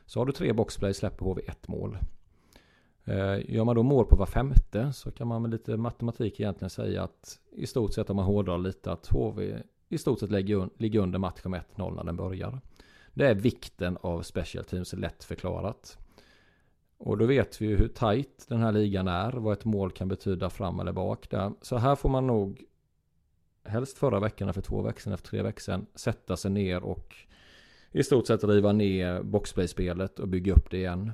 Så har du tre boxplay släpper HV ett mål. Eh, gör man då mål på var femte så kan man med lite matematik egentligen säga att i stort sett om man hårdrar lite att HV i stort sett ligger under matchen med 1-0 när den börjar. Det är vikten av special teams lätt förklarat. Och då vet vi ju hur tight den här ligan är, vad ett mål kan betyda fram eller bak där. Så här får man nog helst förra veckan, för två veckor sedan, efter tre veckor sedan, sätta sig ner och i stort sett riva ner boxplay-spelet och bygga upp det igen.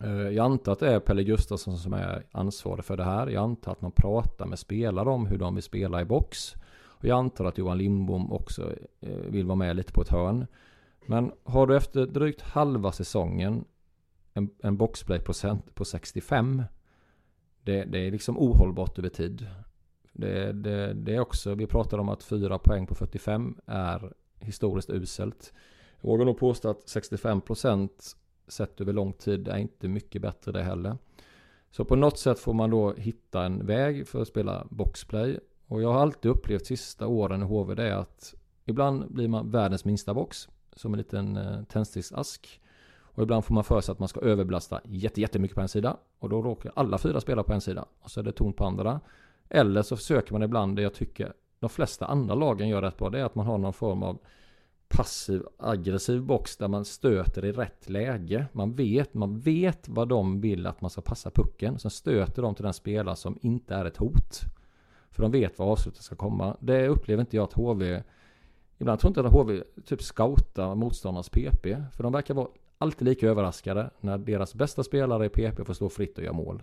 Eh, jag antar att det är Pelle Gustafsson som är ansvarig för det här. Jag antar att man pratar med spelare om hur de vill spela i box. Och jag antar att Johan Lindbom också eh, vill vara med lite på ett hörn. Men har du efter drygt halva säsongen en, en boxplay-procent på 65. Det, det är liksom ohållbart över tid. Det, det, det, är också, vi pratar om att 4 poäng på 45 är historiskt uselt. Jag vågar nog påstå att 65 procent sett över lång tid är inte mycket bättre det heller. Så på något sätt får man då hitta en väg för att spela boxplay. Och jag har alltid upplevt sista åren i HV det är att ibland blir man världens minsta box. Som en liten eh, tändsticksask. Och ibland får man för sig att man ska överbelasta jättemycket på en sida. Och då råkar alla fyra spela på en sida. Och så är det tomt på andra. Eller så försöker man ibland, det jag tycker de flesta andra lagen gör rätt bra, det är att man har någon form av passiv aggressiv box där man stöter i rätt läge. Man vet, man vet vad de vill att man ska passa pucken. Sen stöter de till den spelare som inte är ett hot. För de vet var avslutet ska komma. Det upplever inte jag att HV Ibland tror inte jag att HV typ scoutar motståndarnas PP. För de verkar vara alltid lika överraskade när deras bästa spelare i PP får stå fritt och göra mål.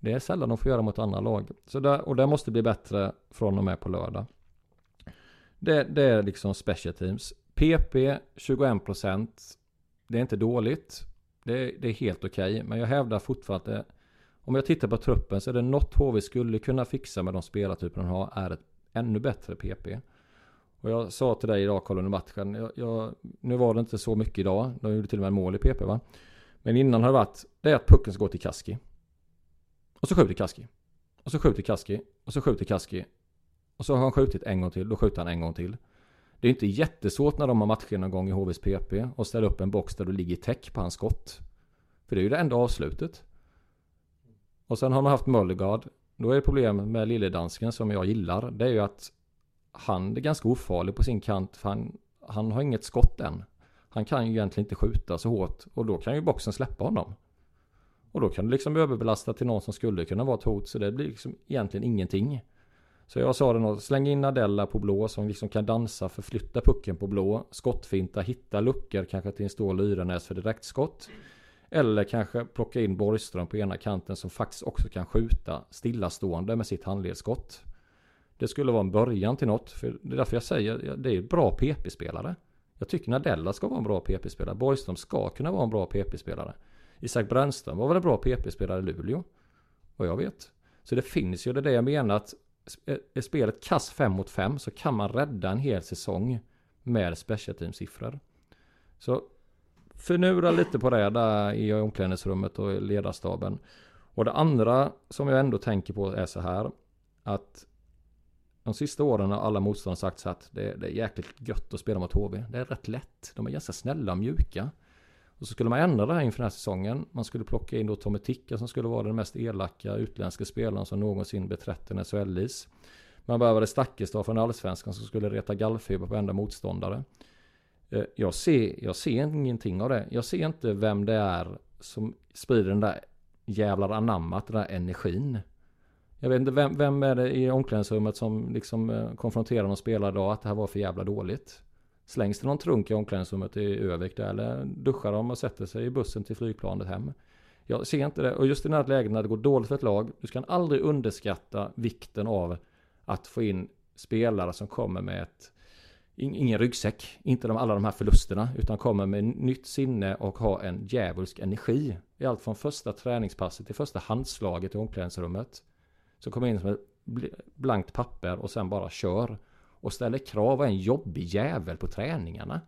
Det är sällan de får göra mot andra lag. Så där, och det måste bli bättre från och med på lördag. Det, det är liksom special teams. PP 21%. Det är inte dåligt. Det, det är helt okej. Okay, men jag hävdar fortfarande att om jag tittar på truppen så är det något HV skulle kunna fixa med de spelartyper de har är ett ännu bättre PP. Och jag sa till dig idag, Karl under matchen. Jag, jag, nu var det inte så mycket idag. De gjorde till och med mål i PP va. Men innan har det varit. Det är att pucken ska gå till Kaski. Och så skjuter Kaski. Och så skjuter Kaski. Och så skjuter Kaski. Och så har han skjutit en gång till. Då skjuter han en gång till. Det är inte jättesvårt när de har matcher någon gång i HVs PP. Och ställa upp en box där du ligger täck på hans skott. För det är ju det enda avslutet. Och sen har man haft Möllegard. Då är det problem med lilledansken som jag gillar. Det är ju att han är ganska ofarlig på sin kant. För han, han har inget skott än. Han kan ju egentligen inte skjuta så hårt. Och då kan ju boxen släppa honom. Och då kan du liksom överbelasta till någon som skulle kunna vara ett hot. Så det blir liksom egentligen ingenting. Så jag sa det nog, släng in Adella på blå som liksom kan dansa, förflytta pucken på blå, skottfinta, hitta luckor kanske till en stål Yrenäs för direktskott. Eller kanske plocka in Borgström på ena kanten som faktiskt också kan skjuta stillastående med sitt handledsskott. Det skulle vara en början till något. För det är därför jag säger det är bra PP-spelare. Jag tycker Nadella ska vara en bra PP-spelare. Borgström ska kunna vara en bra PP-spelare. Isak Brännström var väl en bra PP-spelare i Luleå. Vad jag vet. Så det finns ju, det är det jag menar att är spelet kass 5 mot 5 så kan man rädda en hel säsong med special team siffror. Så förnura lite på det där i omklädningsrummet och ledarstaben. Och det andra som jag ändå tänker på är så här att de sista åren har alla motståndare sagt så att det, det, är jäkligt gött att spela mot HV. Det är rätt lätt. De är ganska snälla och mjuka. Och så skulle man ändra det här inför den här säsongen. Man skulle plocka in då Tommy Ticka som skulle vara den mest elaka utländska spelaren som någonsin beträtt en SHL-is. Man behövde Stakkestad från Allsvenskan som skulle reta gallfeber på enda motståndare. Eh, jag ser, jag ser ingenting av det. Jag ser inte vem det är som sprider den där jävlar anammat, den där energin. Jag vet inte, vem, vem är det i omklädningsrummet som liksom eh, konfronterar någon spelare idag att det här var för jävla dåligt? Slängs det någon trunk i omklädningsrummet i Övik eller duschar de och sätter sig i bussen till flygplanet hem? Jag ser inte det. Och just i den här läget när det går dåligt för ett lag, du ska aldrig underskatta vikten av att få in spelare som kommer med ett ingen ryggsäck, inte de, alla de här förlusterna, utan kommer med nytt sinne och har en djävulsk energi. I allt från första träningspasset till första handslaget i omklädningsrummet. Så kommer in som ett blankt papper och sen bara kör. Och ställer krav och är en jobbig jävel på träningarna.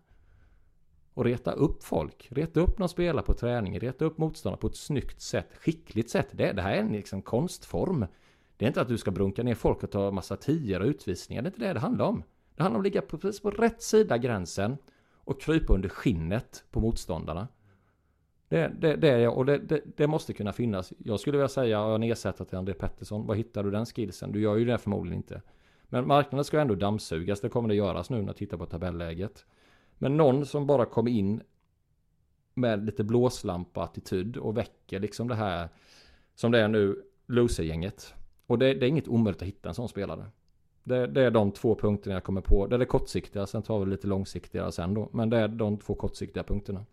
Och reta upp folk. Reta upp någon spelare på träningen. Reta upp motståndare på ett snyggt sätt. Skickligt sätt. Det, det här är en liksom konstform. Det är inte att du ska brunka ner folk och ta massa tior och utvisningar. Det är inte det det handlar om. Det handlar om att ligga precis på rätt sida gränsen och krypa under skinnet på motståndarna. Det, det, det och det, det, det, måste kunna finnas. Jag skulle vilja säga, jag jag nedsättat till André Pettersson, var hittar du den skillsen? Du gör ju det förmodligen inte. Men marknaden ska ändå dammsugas, det kommer det göras nu när jag tittar på tabelläget. Men någon som bara kom in med lite blåslampa-attityd och väcker liksom det här som det är nu, loser-gänget. Och det, det, är inget omöjligt att hitta en sån spelare. Det, det, är de två punkterna jag kommer på. Det är det kortsiktiga, sen tar vi lite långsiktiga sen då. Men det är de två kortsiktiga punkterna.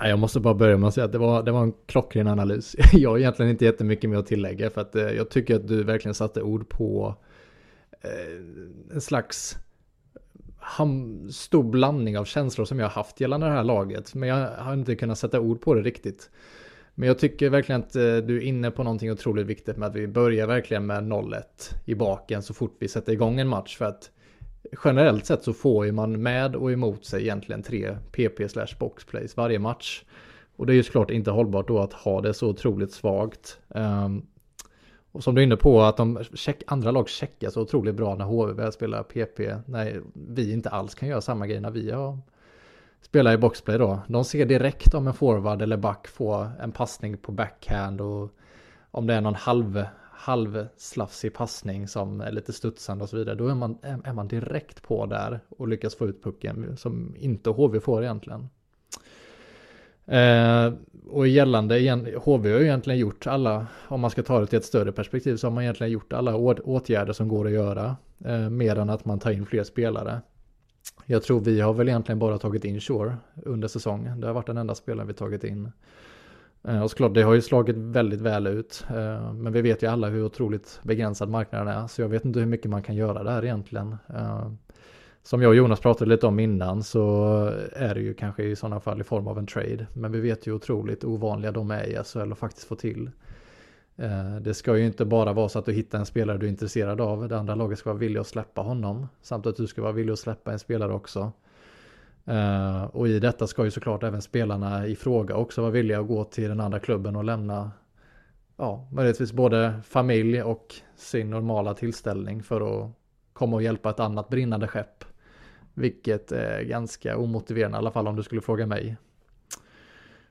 Jag måste bara börja med att säga att det var, det var en klockren analys. Jag har egentligen inte jättemycket mer att tillägga för att eh, jag tycker att du verkligen satte ord på Eh, en slags stor blandning av känslor som jag har haft gällande det här laget. Men jag har inte kunnat sätta ord på det riktigt. Men jag tycker verkligen att eh, du är inne på någonting otroligt viktigt med att vi börjar verkligen med 0-1 i baken så fort vi sätter igång en match. För att generellt sett så får ju man med och emot sig egentligen tre PP slash boxplays varje match. Och det är ju såklart inte hållbart då att ha det så otroligt svagt. Um, och som du är inne på att de check, andra lag checkar så otroligt bra när HV börjar spela PP. När vi inte alls kan göra samma grej när vi har spelar i boxplay då. De ser direkt om en forward eller back får en passning på backhand och om det är någon halv, halvslafsig passning som är lite studsande och så vidare. Då är man, är man direkt på där och lyckas få ut pucken som inte HV får egentligen. Eh, och gällande, igen, HV har ju egentligen gjort alla, om man ska ta det till ett större perspektiv, så har man egentligen gjort alla åtgärder som går att göra. Eh, mer än att man tar in fler spelare. Jag tror vi har väl egentligen bara tagit in Shore under säsongen. Det har varit den enda spelaren vi tagit in. Eh, och såklart, det har ju slagit väldigt väl ut. Eh, men vi vet ju alla hur otroligt begränsad marknaden är. Så jag vet inte hur mycket man kan göra där egentligen. Eh, som jag och Jonas pratade lite om innan så är det ju kanske i sådana fall i form av en trade. Men vi vet ju otroligt ovanliga de är i SHL att faktiskt få till. Eh, det ska ju inte bara vara så att du hittar en spelare du är intresserad av. Det andra laget ska vara villig att släppa honom. Samt att du ska vara villig att släppa en spelare också. Eh, och i detta ska ju såklart även spelarna i fråga också vara villiga att gå till den andra klubben och lämna ja, möjligtvis både familj och sin normala tillställning för att komma och hjälpa ett annat brinnande skepp. Vilket är ganska omotiverande i alla fall om du skulle fråga mig.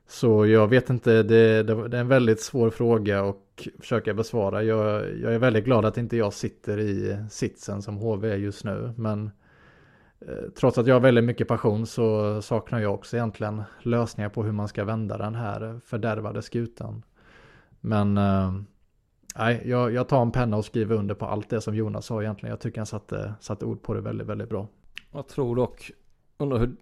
Så jag vet inte, det, det är en väldigt svår fråga och försöka besvara. Jag, jag är väldigt glad att inte jag sitter i sitsen som HV är just nu. Men Eh, trots att jag har väldigt mycket passion så saknar jag också egentligen lösningar på hur man ska vända den här fördärvade skutan. Men eh, nej, jag, jag tar en penna och skriver under på allt det som Jonas sa egentligen. Jag tycker han satte, satte ord på det väldigt, väldigt bra. Jag tror dock, undrar hur,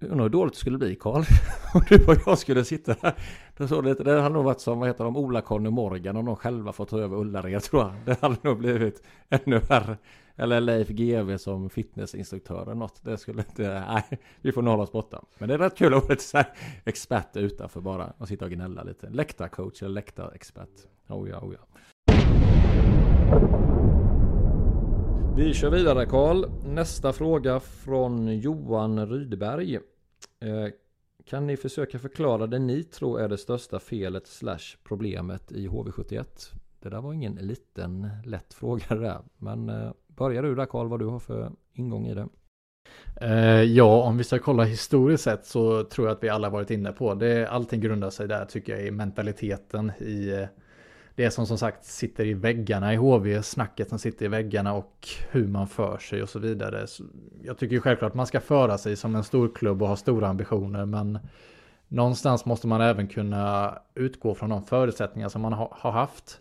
undrar hur dåligt det skulle bli Karl. Om du och jag skulle sitta här. Det, så det hade nog varit som, vad heter de, Ola-Conny Morgan om de själva fått ta över Ullared tror jag. Det hade nog blivit ännu värre. Eller Leif GW som fitnessinstruktör eller något. Det skulle inte, nej, vi får nog hålla oss borta. Men det är rätt kul att vara lite expert utanför bara och sitta och gnälla lite. Läktarcoach eller läktarexpert. Oh ja, oh ja. Vi kör vidare Karl. Nästa fråga från Johan Rydberg. Eh, kan ni försöka förklara det ni tror är det största felet slash problemet i HV71? Det där var ingen liten lätt fråga det där. Men eh, Börjar du där Karl, vad du har för ingång i det? Eh, ja, om vi ska kolla historiskt sett så tror jag att vi alla varit inne på det. Allting grundar sig där tycker jag i mentaliteten i eh, det som som sagt sitter i väggarna i HV, snacket som sitter i väggarna och hur man för sig och så vidare. Så jag tycker ju självklart att man ska föra sig som en stor klubb och ha stora ambitioner men någonstans måste man även kunna utgå från de förutsättningar som man ha, har haft.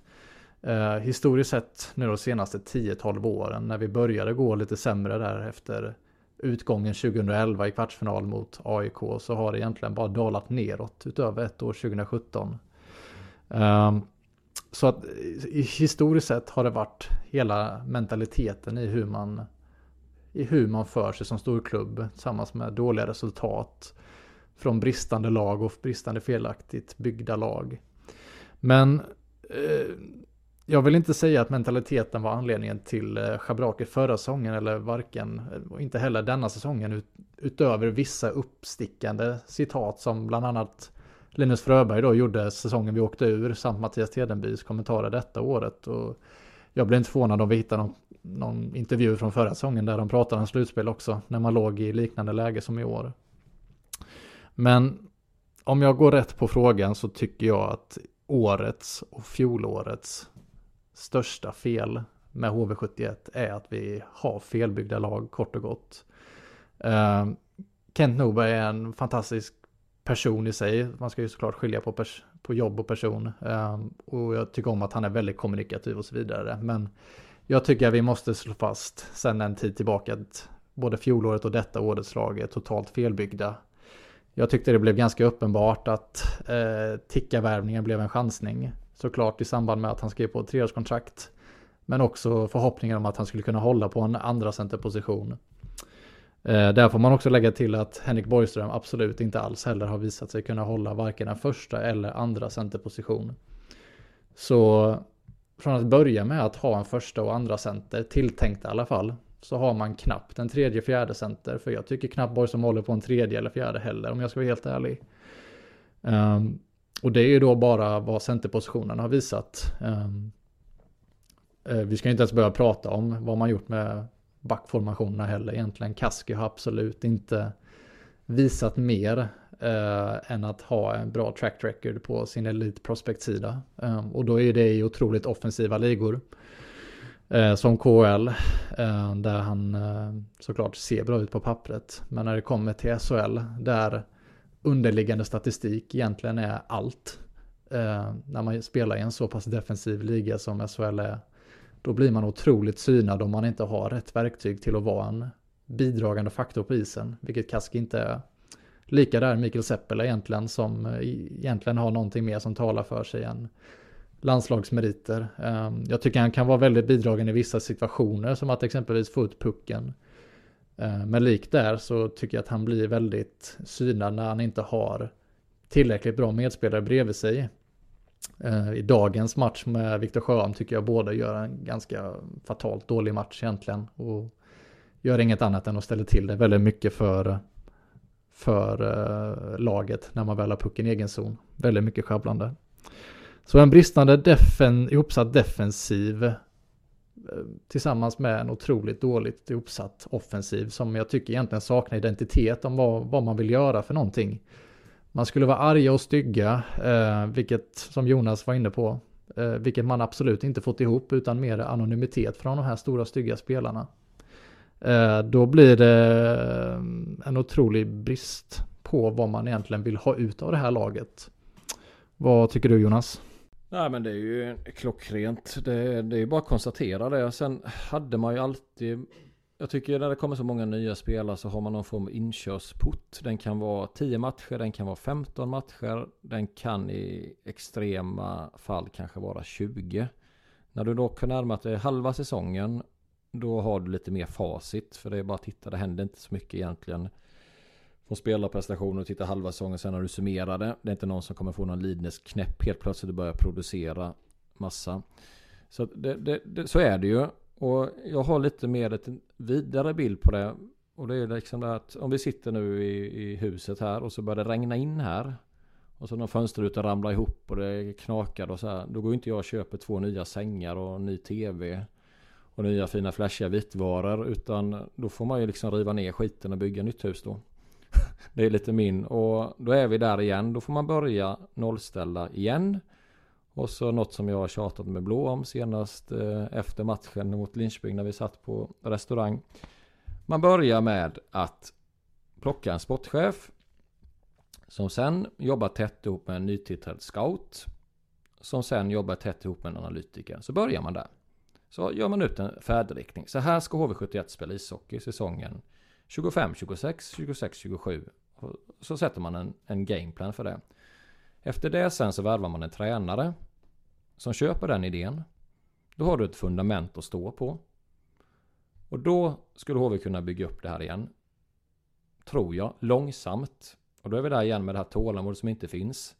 Eh, historiskt sett nu de senaste 10-12 åren när vi började gå lite sämre där efter utgången 2011 i kvartsfinal mot AIK så har det egentligen bara dalat neråt utöver ett år 2017. Eh, så att historiskt sett har det varit hela mentaliteten i hur man i hur man för sig som storklubb tillsammans med dåliga resultat från bristande lag och bristande felaktigt byggda lag. Men eh, jag vill inte säga att mentaliteten var anledningen till eh, Schabraki förra säsongen eller varken, och inte heller denna säsongen ut, utöver vissa uppstickande citat som bland annat Linus Fröberg då gjorde säsongen vi åkte ur samt Mattias Tedenbys kommentarer detta året. Och jag blir inte förvånad om vi hittar någon, någon intervju från förra säsongen där de pratar om slutspel också när man låg i liknande läge som i år. Men om jag går rätt på frågan så tycker jag att årets och fjolårets största fel med HV71 är att vi har felbyggda lag kort och gott. Eh, Kent Norberg är en fantastisk person i sig. Man ska ju såklart skilja på, på jobb och person. Uh, och jag tycker om att han är väldigt kommunikativ och så vidare. Men jag tycker att vi måste slå fast sen en tid tillbaka att både fjolåret och detta årets lag är totalt felbyggda. Jag tyckte det blev ganska uppenbart att eh, tickarvärvningen blev en chansning. Såklart i samband med att han skrev på ett treårskontrakt. Men också förhoppningen om att han skulle kunna hålla på en andra centerposition. Eh, där får man också lägga till att Henrik Borgström absolut inte alls heller har visat sig kunna hålla varken en första eller andra centerposition. Så från att börja med att ha en första och andra center, tilltänkt i alla fall, så har man knappt en tredje fjärde center. För jag tycker knappt Borgström håller på en tredje eller fjärde heller om jag ska vara helt ärlig. Um, och det är ju då bara vad centerpositionen har visat. Um, vi ska inte ens börja prata om vad man gjort med backformationerna heller egentligen. Kaski har absolut inte visat mer eh, än att ha en bra track record på sin Elite Prospect-sida. Eh, och då är det i otroligt offensiva ligor. Eh, som KL, eh, där han eh, såklart ser bra ut på pappret. Men när det kommer till SHL, där underliggande statistik egentligen är allt. Eh, när man spelar i en så pass defensiv liga som SHL är. Då blir man otroligt synad om man inte har rätt verktyg till att vara en bidragande faktor på isen. Vilket Kask inte är. Lika där Mikael Seppel egentligen som eh, egentligen har någonting mer som talar för sig än landslagsmeriter. Ehm, jag tycker han kan vara väldigt bidragande i vissa situationer som att exempelvis få ut pucken. Ehm, men likt där så tycker jag att han blir väldigt synad när han inte har tillräckligt bra medspelare bredvid sig. Eh, I dagens match med Viktor Sjöholm tycker jag båda gör en ganska fatalt dålig match egentligen. Och gör inget annat än att ställa till det väldigt mycket för, för eh, laget när man väl har pucken i egen zon. Väldigt mycket sjabblande. Så en bristande defen, ihopsatt defensiv eh, tillsammans med en otroligt dåligt ihopsatt offensiv som jag tycker egentligen saknar identitet om vad, vad man vill göra för någonting. Man skulle vara arga och stygga, eh, vilket som Jonas var inne på, eh, vilket man absolut inte fått ihop utan mer anonymitet från de här stora stygga spelarna. Eh, då blir det eh, en otrolig brist på vad man egentligen vill ha ut av det här laget. Vad tycker du Jonas? Nej men det är ju klockrent. Det, det är ju bara att konstatera det. Sen hade man ju alltid jag tycker när det kommer så många nya spelare så har man någon form av inkörsport. Den kan vara 10 matcher, den kan vara 15 matcher. Den kan i extrema fall kanske vara 20. När du då kan närma dig halva säsongen då har du lite mer facit. För det är bara att titta, det händer inte så mycket egentligen. Från spelarprestationer och titta halva säsongen sen när du summerar det. Det är inte någon som kommer få någon lidnes knäpp helt plötsligt och börja producera massa. Så, det, det, det, så är det ju. Och jag har lite mer ett vidare bild på det. Och det är liksom det att om vi sitter nu i, i huset här och så börjar det regna in här. Och så när fönsterrutan ramlar ihop och det knakar och så här. Då går inte jag och köper två nya sängar och ny tv. Och nya fina flashiga vitvaror. Utan då får man ju liksom riva ner skiten och bygga nytt hus då. det är lite min. Och då är vi där igen. Då får man börja nollställa igen. Och så något som jag har tjatat med Blå om senast eh, efter matchen mot Linköping när vi satt på restaurang. Man börjar med att plocka en sportchef. Som sen jobbar tätt ihop med en nytillträdd scout. Som sen jobbar tätt ihop med en analytiker. Så börjar man där. Så gör man ut en färdriktning. Så här ska HV71 spela ishockey säsongen 25, 26, 26, 27. Så sätter man en, en gameplan för det. Efter det sen så värvar man en tränare som köper den idén. Då har du ett fundament att stå på. Och då skulle HV kunna bygga upp det här igen. Tror jag, långsamt. Och då är vi där igen med det här tålamodet som inte finns.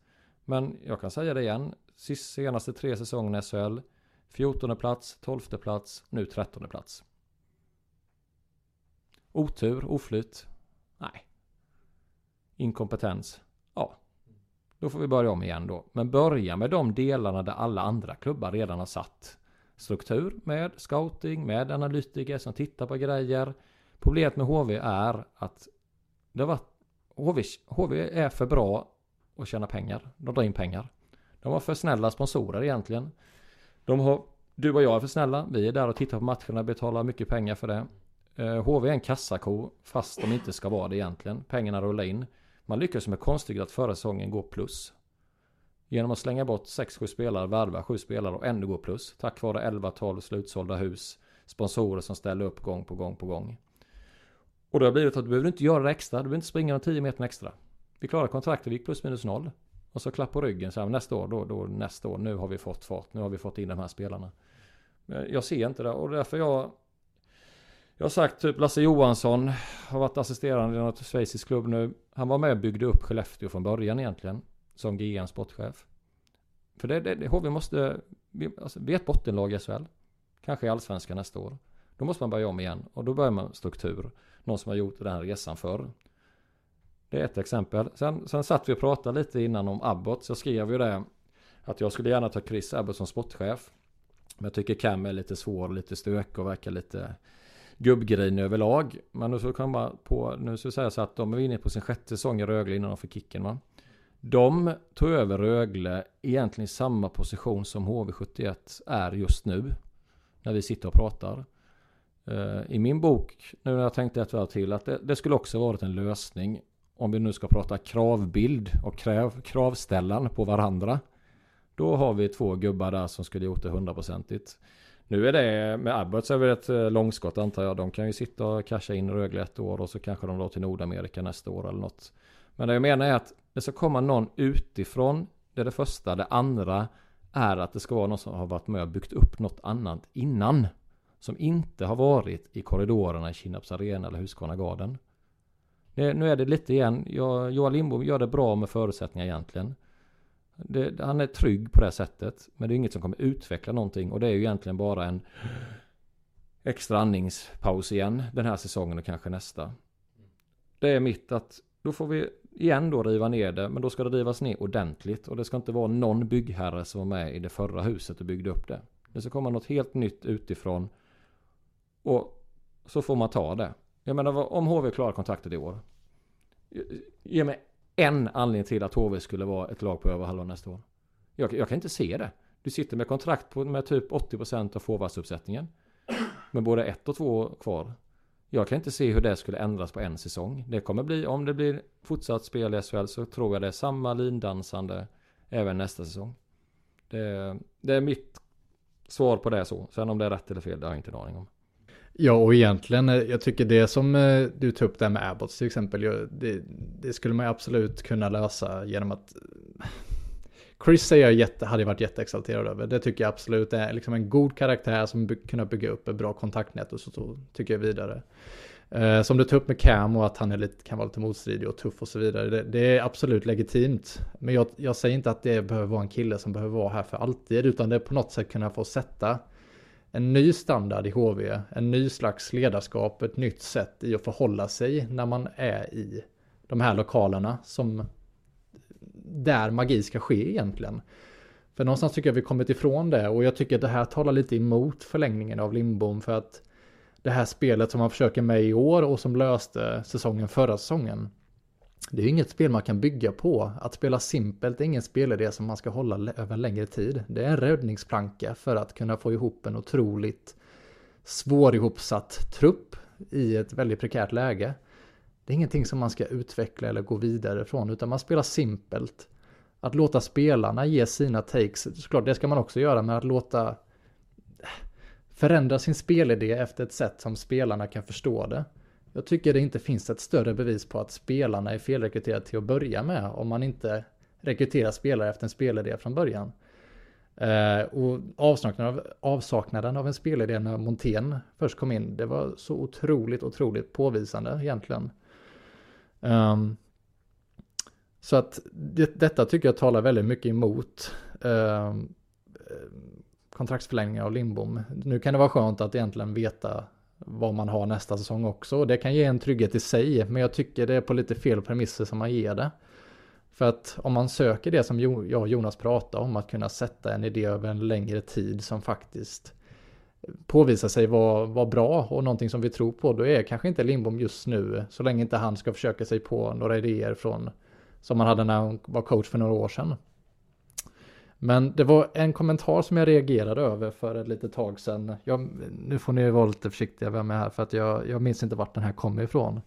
Men jag kan säga det igen. Senaste tre säsongerna i SHL. 14 plats, 12 plats, nu 13 plats. Otur, oflyt? Nej. Inkompetens? Då får vi börja om igen då. Men börja med de delarna där alla andra klubbar redan har satt struktur med scouting, med analytiker som tittar på grejer. Problemet med HV är att det var HV, HV är för bra att tjäna pengar. De drar in pengar. De har för snälla sponsorer egentligen. De har, du och jag är för snälla. Vi är där och tittar på matcherna och betalar mycket pengar för det. Eh, HV är en kassako fast de inte ska vara det egentligen. Pengarna rullar in. Man lyckades med konststycket att förra säsongen gå plus. Genom att slänga bort 6-7 spelare, värva 7 spelare och ändå gå plus. Tack vare 11-12 slutsålda hus. Sponsorer som ställer upp gång på gång på gång. Och det har blivit att du behöver inte göra det extra. Du behöver inte springa de 10 meter extra. Vi klarade kontraktet, vi gick plus minus noll. Och så klapp på ryggen så här, nästa år, då, då nästa år, nu har vi fått fart, nu har vi fått in de här spelarna. Jag ser inte det och därför jag jag har sagt typ Lasse Johansson har varit assisterande i något schweizisk klubb nu. Han var med och byggde upp Skellefteå från början egentligen. Som GM sportchef. För det, det, det HV måste, vi, alltså, vi är ett bottenlag i SHL. Kanske i allsvenskan nästa år. Då måste man börja om igen och då börjar man struktur. Någon som har gjort den här resan förr. Det är ett exempel. Sen, sen satt vi och pratade lite innan om Abbott. Så skrev ju det att jag skulle gärna ta Chris Abbott som sportchef. Men jag tycker Cam är lite svår, lite stök och verkar lite gubbgrejen överlag. Men nu så komma på, nu ska jag säga så att de är inne på sin sjätte säsong i Rögle innan de fick kicken va. De tog över Rögle egentligen i samma position som HV71 är just nu. När vi sitter och pratar. Eh, I min bok, nu när jag tänkte ett varv till, att det, det, skulle också varit en lösning. Om vi nu ska prata kravbild och kräv, kravställan på varandra. Då har vi två gubbar där som skulle gjort det hundraprocentigt. Nu är det med Abbott så är det ett eh, långskott antar jag. De kan ju sitta och casha in Rögle ett år och så kanske de drar till Nordamerika nästa år eller något. Men det jag menar är att det ska komma någon utifrån. Det är det första. Det andra är att det ska vara någon som har varit med och byggt upp något annat innan. Som inte har varit i korridorerna i Kinnarps Arena eller Husqvarna Garden. Det, nu är det lite igen. Jag, Johan Lindbom gör det bra med förutsättningar egentligen. Det, han är trygg på det sättet. Men det är inget som kommer utveckla någonting. Och det är ju egentligen bara en extra andningspaus igen den här säsongen och kanske nästa. Det är mitt att då får vi igen då riva ner det. Men då ska det rivas ner ordentligt. Och det ska inte vara någon byggherre som var med i det förra huset och byggde upp det. Det ska komma något helt nytt utifrån. Och så får man ta det. Jag menar om HV klarar kontraktet i år. Ge mig en anledning till att HV skulle vara ett lag på över halva nästa år. Jag, jag, kan inte se det. Du sitter med kontrakt på, med typ 80% av forwardsuppsättningen. Med både ett och två kvar. Jag kan inte se hur det skulle ändras på en säsong. Det kommer bli, om det blir fortsatt spel i SHL så tror jag det är samma lindansande även nästa säsong. Det, det är mitt svar på det så. Sen om det är rätt eller fel, det har jag inte en aning om. Ja, och egentligen, eh, jag tycker det som eh, du tog upp där med Abbots till exempel, det, det skulle man absolut kunna lösa genom att eh, Chris är jag jätte, hade varit jätteexalterad över. Det tycker jag absolut är liksom en god karaktär som by kunnat bygga upp ett bra kontaktnät och så, så tycker jag vidare. Eh, som du tog upp med Cam och att han är lite, kan vara lite motstridig och tuff och så vidare. Det, det är absolut legitimt. Men jag, jag, säger inte att det behöver vara en kille som behöver vara här för alltid. Utan det är på något sätt kunna få sätta en ny standard i HV. En ny slags ledarskap, ett nytt sätt i att förhålla sig när man är i de här lokalerna som där magi ska ske egentligen. För någonstans tycker jag vi kommit ifrån det och jag tycker att det här talar lite emot förlängningen av Lindbom för att det här spelet som man försöker med i år och som löste säsongen förra säsongen. Det är inget spel man kan bygga på. Att spela simpelt är ingen spelidé som man ska hålla över längre tid. Det är en räddningsplanka för att kunna få ihop en otroligt svårihopsatt trupp i ett väldigt prekärt läge. Det är ingenting som man ska utveckla eller gå vidare från utan man spelar simpelt. Att låta spelarna ge sina takes, såklart det ska man också göra, men att låta förändra sin spelidé efter ett sätt som spelarna kan förstå det. Jag tycker det inte finns ett större bevis på att spelarna är felrekryterade till att börja med om man inte rekryterar spelare efter en spelidé från början. Eh, och avsaknaden av, avsaknaden av en spelidé när Montén först kom in, det var så otroligt, otroligt påvisande egentligen. Um, så att det, detta tycker jag talar väldigt mycket emot ehm, um, kontraktsförlängningar av Lindbom. Nu kan det vara skönt att egentligen veta vad man har nästa säsong också. Det kan ge en trygghet i sig, men jag tycker det är på lite fel premisser som man ger det. För att om man söker det som jag och Jonas pratade om, att kunna sätta en idé över en längre tid som faktiskt påvisar sig vara, vara bra och någonting som vi tror på, då är kanske inte Lindbom just nu, så länge inte han ska försöka sig på några idéer från som man hade när han var coach för några år sedan. Men det var en kommentar som jag reagerade över för ett litet tag sedan. Jag, nu får ni vara lite försiktiga vem är här för att jag, jag minns inte vart den här kommer ifrån.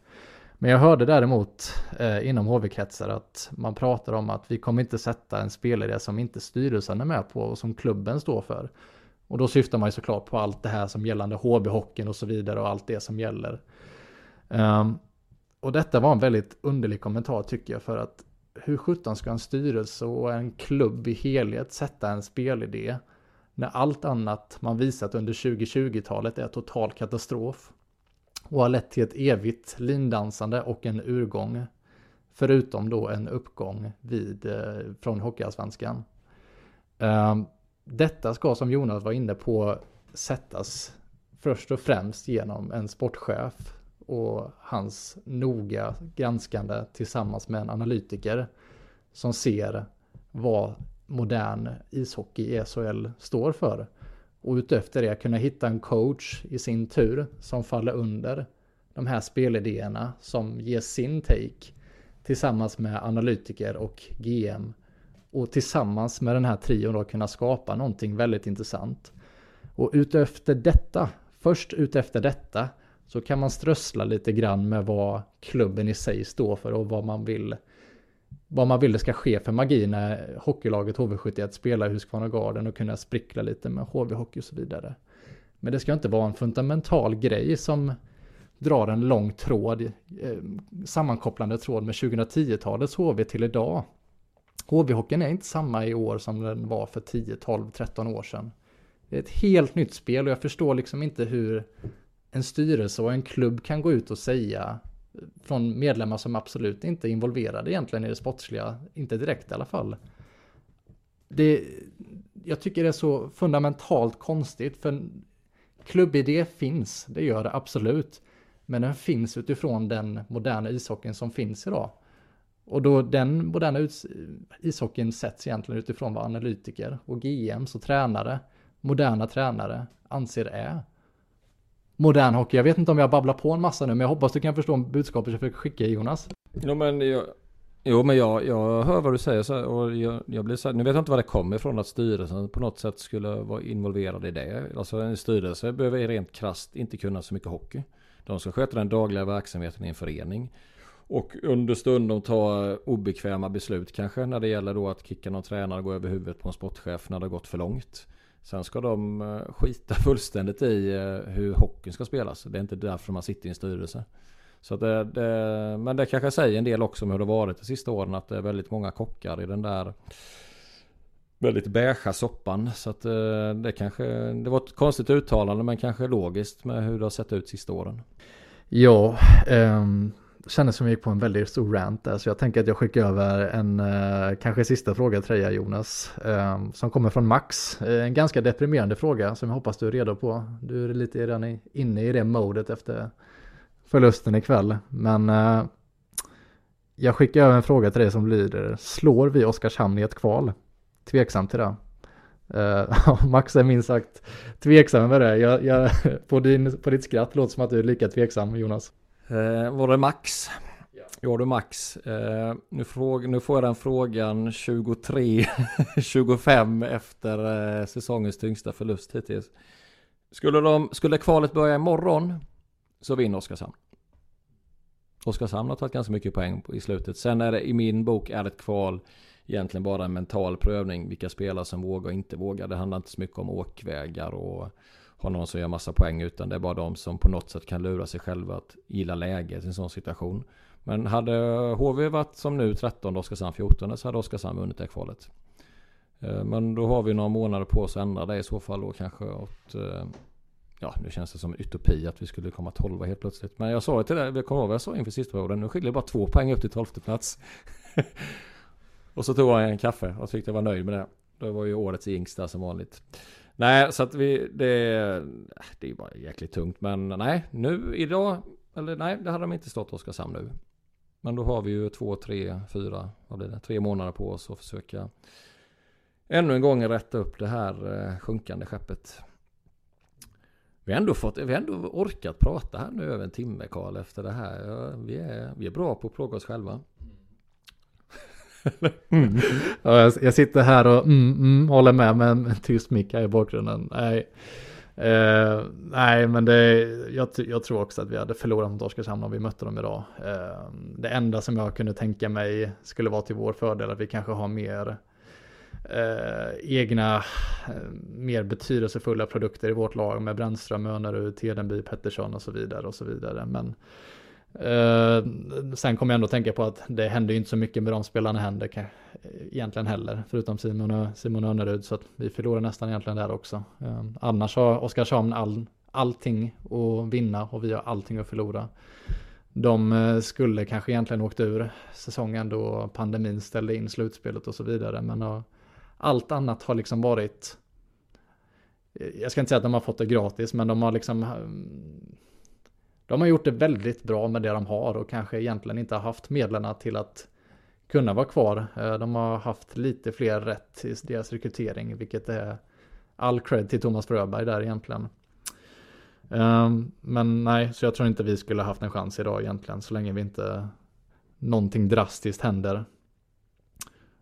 Men jag hörde däremot eh, inom HV-kretsar att man pratar om att vi kommer inte sätta en spelare som inte styrelsen är med på och som klubben står för. Och då syftar man ju såklart på allt det här som gällande HB-hockeyn och så vidare och allt det som gäller. Um, och detta var en väldigt underlig kommentar tycker jag för att hur sjutton ska en styrelse och en klubb i helhet sätta en spelidé när allt annat man visat under 2020-talet är total katastrof och har lett till ett evigt lindansande och en urgång förutom då en uppgång vid, eh, från Hockeyallsvenskan. Ehm, detta ska som Jonas var inne på sättas först och främst genom en sportchef och hans noga granskande tillsammans med en analytiker som ser vad modern ishockey i SHL står för. Och utefter det kunna hitta en coach i sin tur som faller under de här spelidéerna som ger sin take tillsammans med analytiker och GM och tillsammans med den här trion då kunna skapa någonting väldigt intressant. Och utefter detta, först utefter detta, så kan man strössla lite grann med vad klubben i sig står för och vad man vill vad man vill det ska ske för magi när hockeylaget HV71 spelar i Husqvarna Garden och kunna sprickla lite med HV-hockey och så vidare. Men det ska inte vara en fundamental grej som drar en lång tråd, eh, sammankopplande tråd med 2010-talets HV till idag. HV-hockeyn är inte samma i år som den var för 10, 12, 13 år sedan. Det är ett helt nytt spel och jag förstår liksom inte hur en styrelse och en klubb kan gå ut och säga från medlemmar som absolut inte är involverade egentligen i det sportsliga, inte direkt i alla fall. Det, jag tycker det är så fundamentalt konstigt för klubbidé finns, det gör det absolut. Men den finns utifrån den moderna ishockeyn som finns idag. Och då den moderna ishockeyn sätts egentligen utifrån vad analytiker och GMs och tränare, moderna tränare, anser är modern hockey. Jag vet inte om jag babblar på en massa nu, men jag hoppas du kan förstå budskapet jag försöker skicka Jonas. Jo men jag, jo, men jag, jag hör vad du säger så, och jag, jag blir så här, nu vet jag inte var det kommer ifrån att styrelsen på något sätt skulle vara involverad i det. Alltså en styrelse behöver rent krast inte kunna så mycket hockey. De ska sköta den dagliga verksamheten i en förening. Och understundom ta obekväma beslut kanske när det gäller då att kicka någon tränare och gå över huvudet på en sportchef när det har gått för långt. Sen ska de eh, skita fullständigt i eh, hur hockeyn ska spelas. Det är inte därför man sitter i en styrelse. Så det, det, men det kanske säger en del också om hur det varit de sista åren. Att det är väldigt många kockar i den där väldigt beiga soppan. Så att eh, det kanske, det var ett konstigt uttalande men kanske logiskt med hur det har sett ut sista åren. Ja, um, kändes som jag gick på en väldigt stor rant där, så jag tänker att jag skickar över en eh, kanske sista fråga till dig Jonas, ehm, som kommer från Max. Eh, en ganska deprimerande fråga som jag hoppas du är redo på. Du är lite redan inne i det modet efter förlusten ikväll, men eh, jag skickar över en fråga till dig som lyder, slår vi Oskarshamn i ett kval? Tveksam till det. Uh, Max är minst sagt tveksam över det. Jag, jag, på, din, på ditt skratt låter som att du är lika tveksam Jonas. Eh, var det Max? Ja. Ja du Max. Eh, nu, fråga, nu får jag den frågan 23-25 efter eh, säsongens tyngsta förlust hittills. Skulle, de, skulle kvalet börja imorgon så vinner Oskarshamn. Oskarshamn har tagit ganska mycket poäng i slutet. Sen är det i min bok är det ett kval egentligen bara en mental prövning. Vilka spelare som vågar och inte vågar. Det handlar inte så mycket om åkvägar och har någon som gör massa poäng utan det är bara de som på något sätt kan lura sig själva att gilla läget i en sån situation. Men hade HV varit som nu 13 och Oskarshamn 14 så hade Oskarshamn vunnit det kvalet. Eh, men då har vi några månader på oss att ändra det i så fall då kanske åt eh, Ja nu känns det som en utopi att vi skulle komma 12 helt plötsligt. Men jag sa det till dig, jag kommer ihåg vad jag sa inför sista perioden. Nu skiljer det bara två poäng upp till 12 plats. och så tog jag en kaffe och tyckte jag var nöjd med det. Det var ju årets yngsta som vanligt. Nej, så att vi, det, det är bara jäkligt tungt. Men nej, nu idag, eller nej, det hade de inte stått Oskarshamn nu. Men då har vi ju två, tre, fyra, vad blir det, tre månader på oss att försöka ännu en gång rätta upp det här eh, sjunkande skeppet. Vi har ändå, fått, vi har ändå orkat prata här nu över en timme Karl efter det här. Vi är, vi är bra på att plåga oss själva mm. ja, jag, jag, sitter här och mm, mm, håller med med en tyst mick här i bakgrunden. Nej, eh, nej men det, jag, jag, tror också att vi hade förlorat mot Oskarshamn om vi mötte dem idag. Eh, det enda som jag kunde tänka mig skulle vara till vår fördel att vi kanske har mer eh, egna, eh, mer betydelsefulla produkter i vårt lag med Brännström, Önerud, Tedenby, Pettersson och så vidare och så vidare. Men Eh, sen kommer jag ändå tänka på att det händer ju inte så mycket med de spelarna händer egentligen heller, förutom Simon, och, Simon Önnerud, så att vi förlorar nästan egentligen där också. Uh, annars har Oskarshamn all, allting att vinna och vi har allting att förlora. De uh, skulle kanske egentligen åkt ur säsongen då pandemin ställde in slutspelet och så vidare, men allt annat har liksom varit jag ska inte säga att de har fått det gratis, men de har liksom de har gjort det väldigt bra med det de har och kanske egentligen inte haft medlen till att kunna vara kvar. Eh, de har haft lite fler rätt i deras rekrytering, vilket är all cred till Thomas Fröberg där egentligen. Ehm, men nej, så jag tror inte vi skulle haft en chans idag egentligen, så länge vi inte någonting drastiskt händer.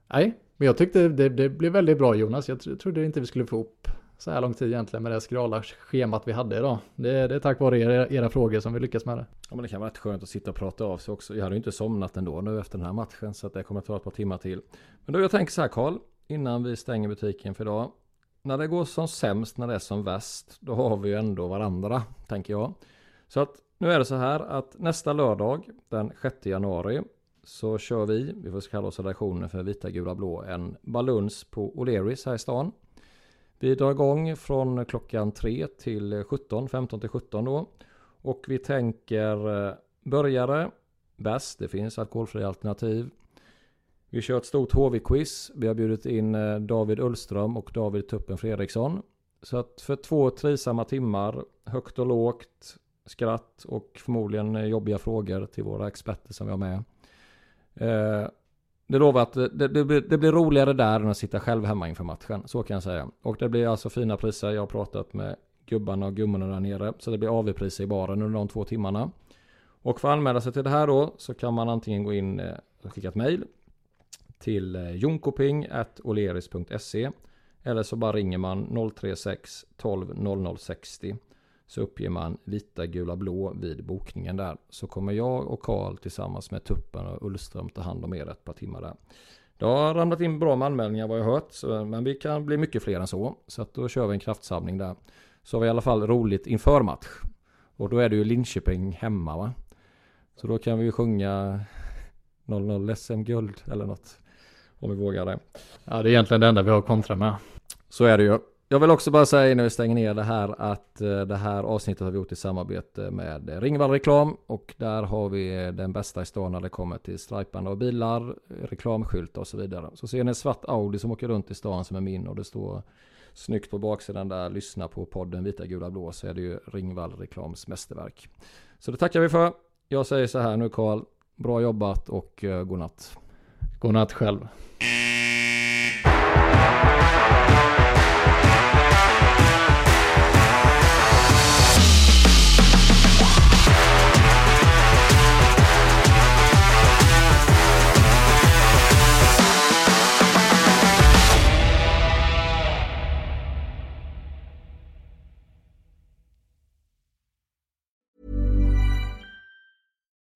Nej, men jag tyckte det, det blev väldigt bra Jonas. Jag trodde inte vi skulle få upp så här lång tid egentligen med det skrala schemat vi hade idag. Det, det är tack vare era, era frågor som vi lyckas med det. Ja men det kan vara rätt skönt att sitta och prata av sig också. Jag hade ju inte somnat ändå nu efter den här matchen så att det kommer att ta ett par timmar till. Men då jag tänker så här Karl, innan vi stänger butiken för idag. När det går som sämst, när det är som värst, då har vi ju ändå varandra, tänker jag. Så att nu är det så här att nästa lördag den 6 januari så kör vi, vi får kalla oss redaktionen för Vita Gula Blå, en baluns på O'Learys här i stan. Vi drar igång från klockan 3 till 17, 15 till 17 då. Och vi tänker eh, börjare, bäst, det finns alkoholfria alternativ. Vi kör ett stort HV-quiz. Vi har bjudit in eh, David Ullström och David Tuppen Fredriksson. Så att för två trivsamma timmar, högt och lågt, skratt och förmodligen eh, jobbiga frågor till våra experter som vi har med. Eh, det lovar att det, det, blir, det, blir, roligare där än att sitta själv hemma inför matchen. Så kan jag säga. Och det blir alltså fina priser. Jag har pratat med gubbarna och gummorna där nere. Så det blir AV-priser i baren under de två timmarna. Och för att anmäla sig till det här då så kan man antingen gå in och skicka ett mail till eh, jonkoping.oleris.se eller så bara ringer man 036 12 00 60 så uppger man vita, gula, blå vid bokningen där. Så kommer jag och Karl tillsammans med Tuppen och Ullström ta hand om er ett par timmar där. Det har ramlat in bra med anmälningar vad jag hört, men vi kan bli mycket fler än så. Så att då kör vi en kraftsamling där. Så har vi i alla fall roligt inför match. Och då är det ju Linköping hemma va. Så då kan vi ju sjunga 00 SM-guld eller något. Om vi vågar det. Ja, det är egentligen det enda vi har kontra med. Så är det ju. Jag vill också bara säga innan vi stänger ner det här att eh, det här avsnittet har vi gjort i samarbete med Ringvall Reklam och där har vi eh, den bästa i stan när det kommer till stripande av bilar, reklamskyltar och så vidare. Så ser ni en svart Audi som åker runt i stan som är min och det står snyggt på baksidan där lyssna på podden Vita Gula Blå så är det ju Ringvall Reklams mästerverk. Så det tackar vi för. Jag säger så här nu Karl, bra jobbat och eh, godnatt. Godnatt själv.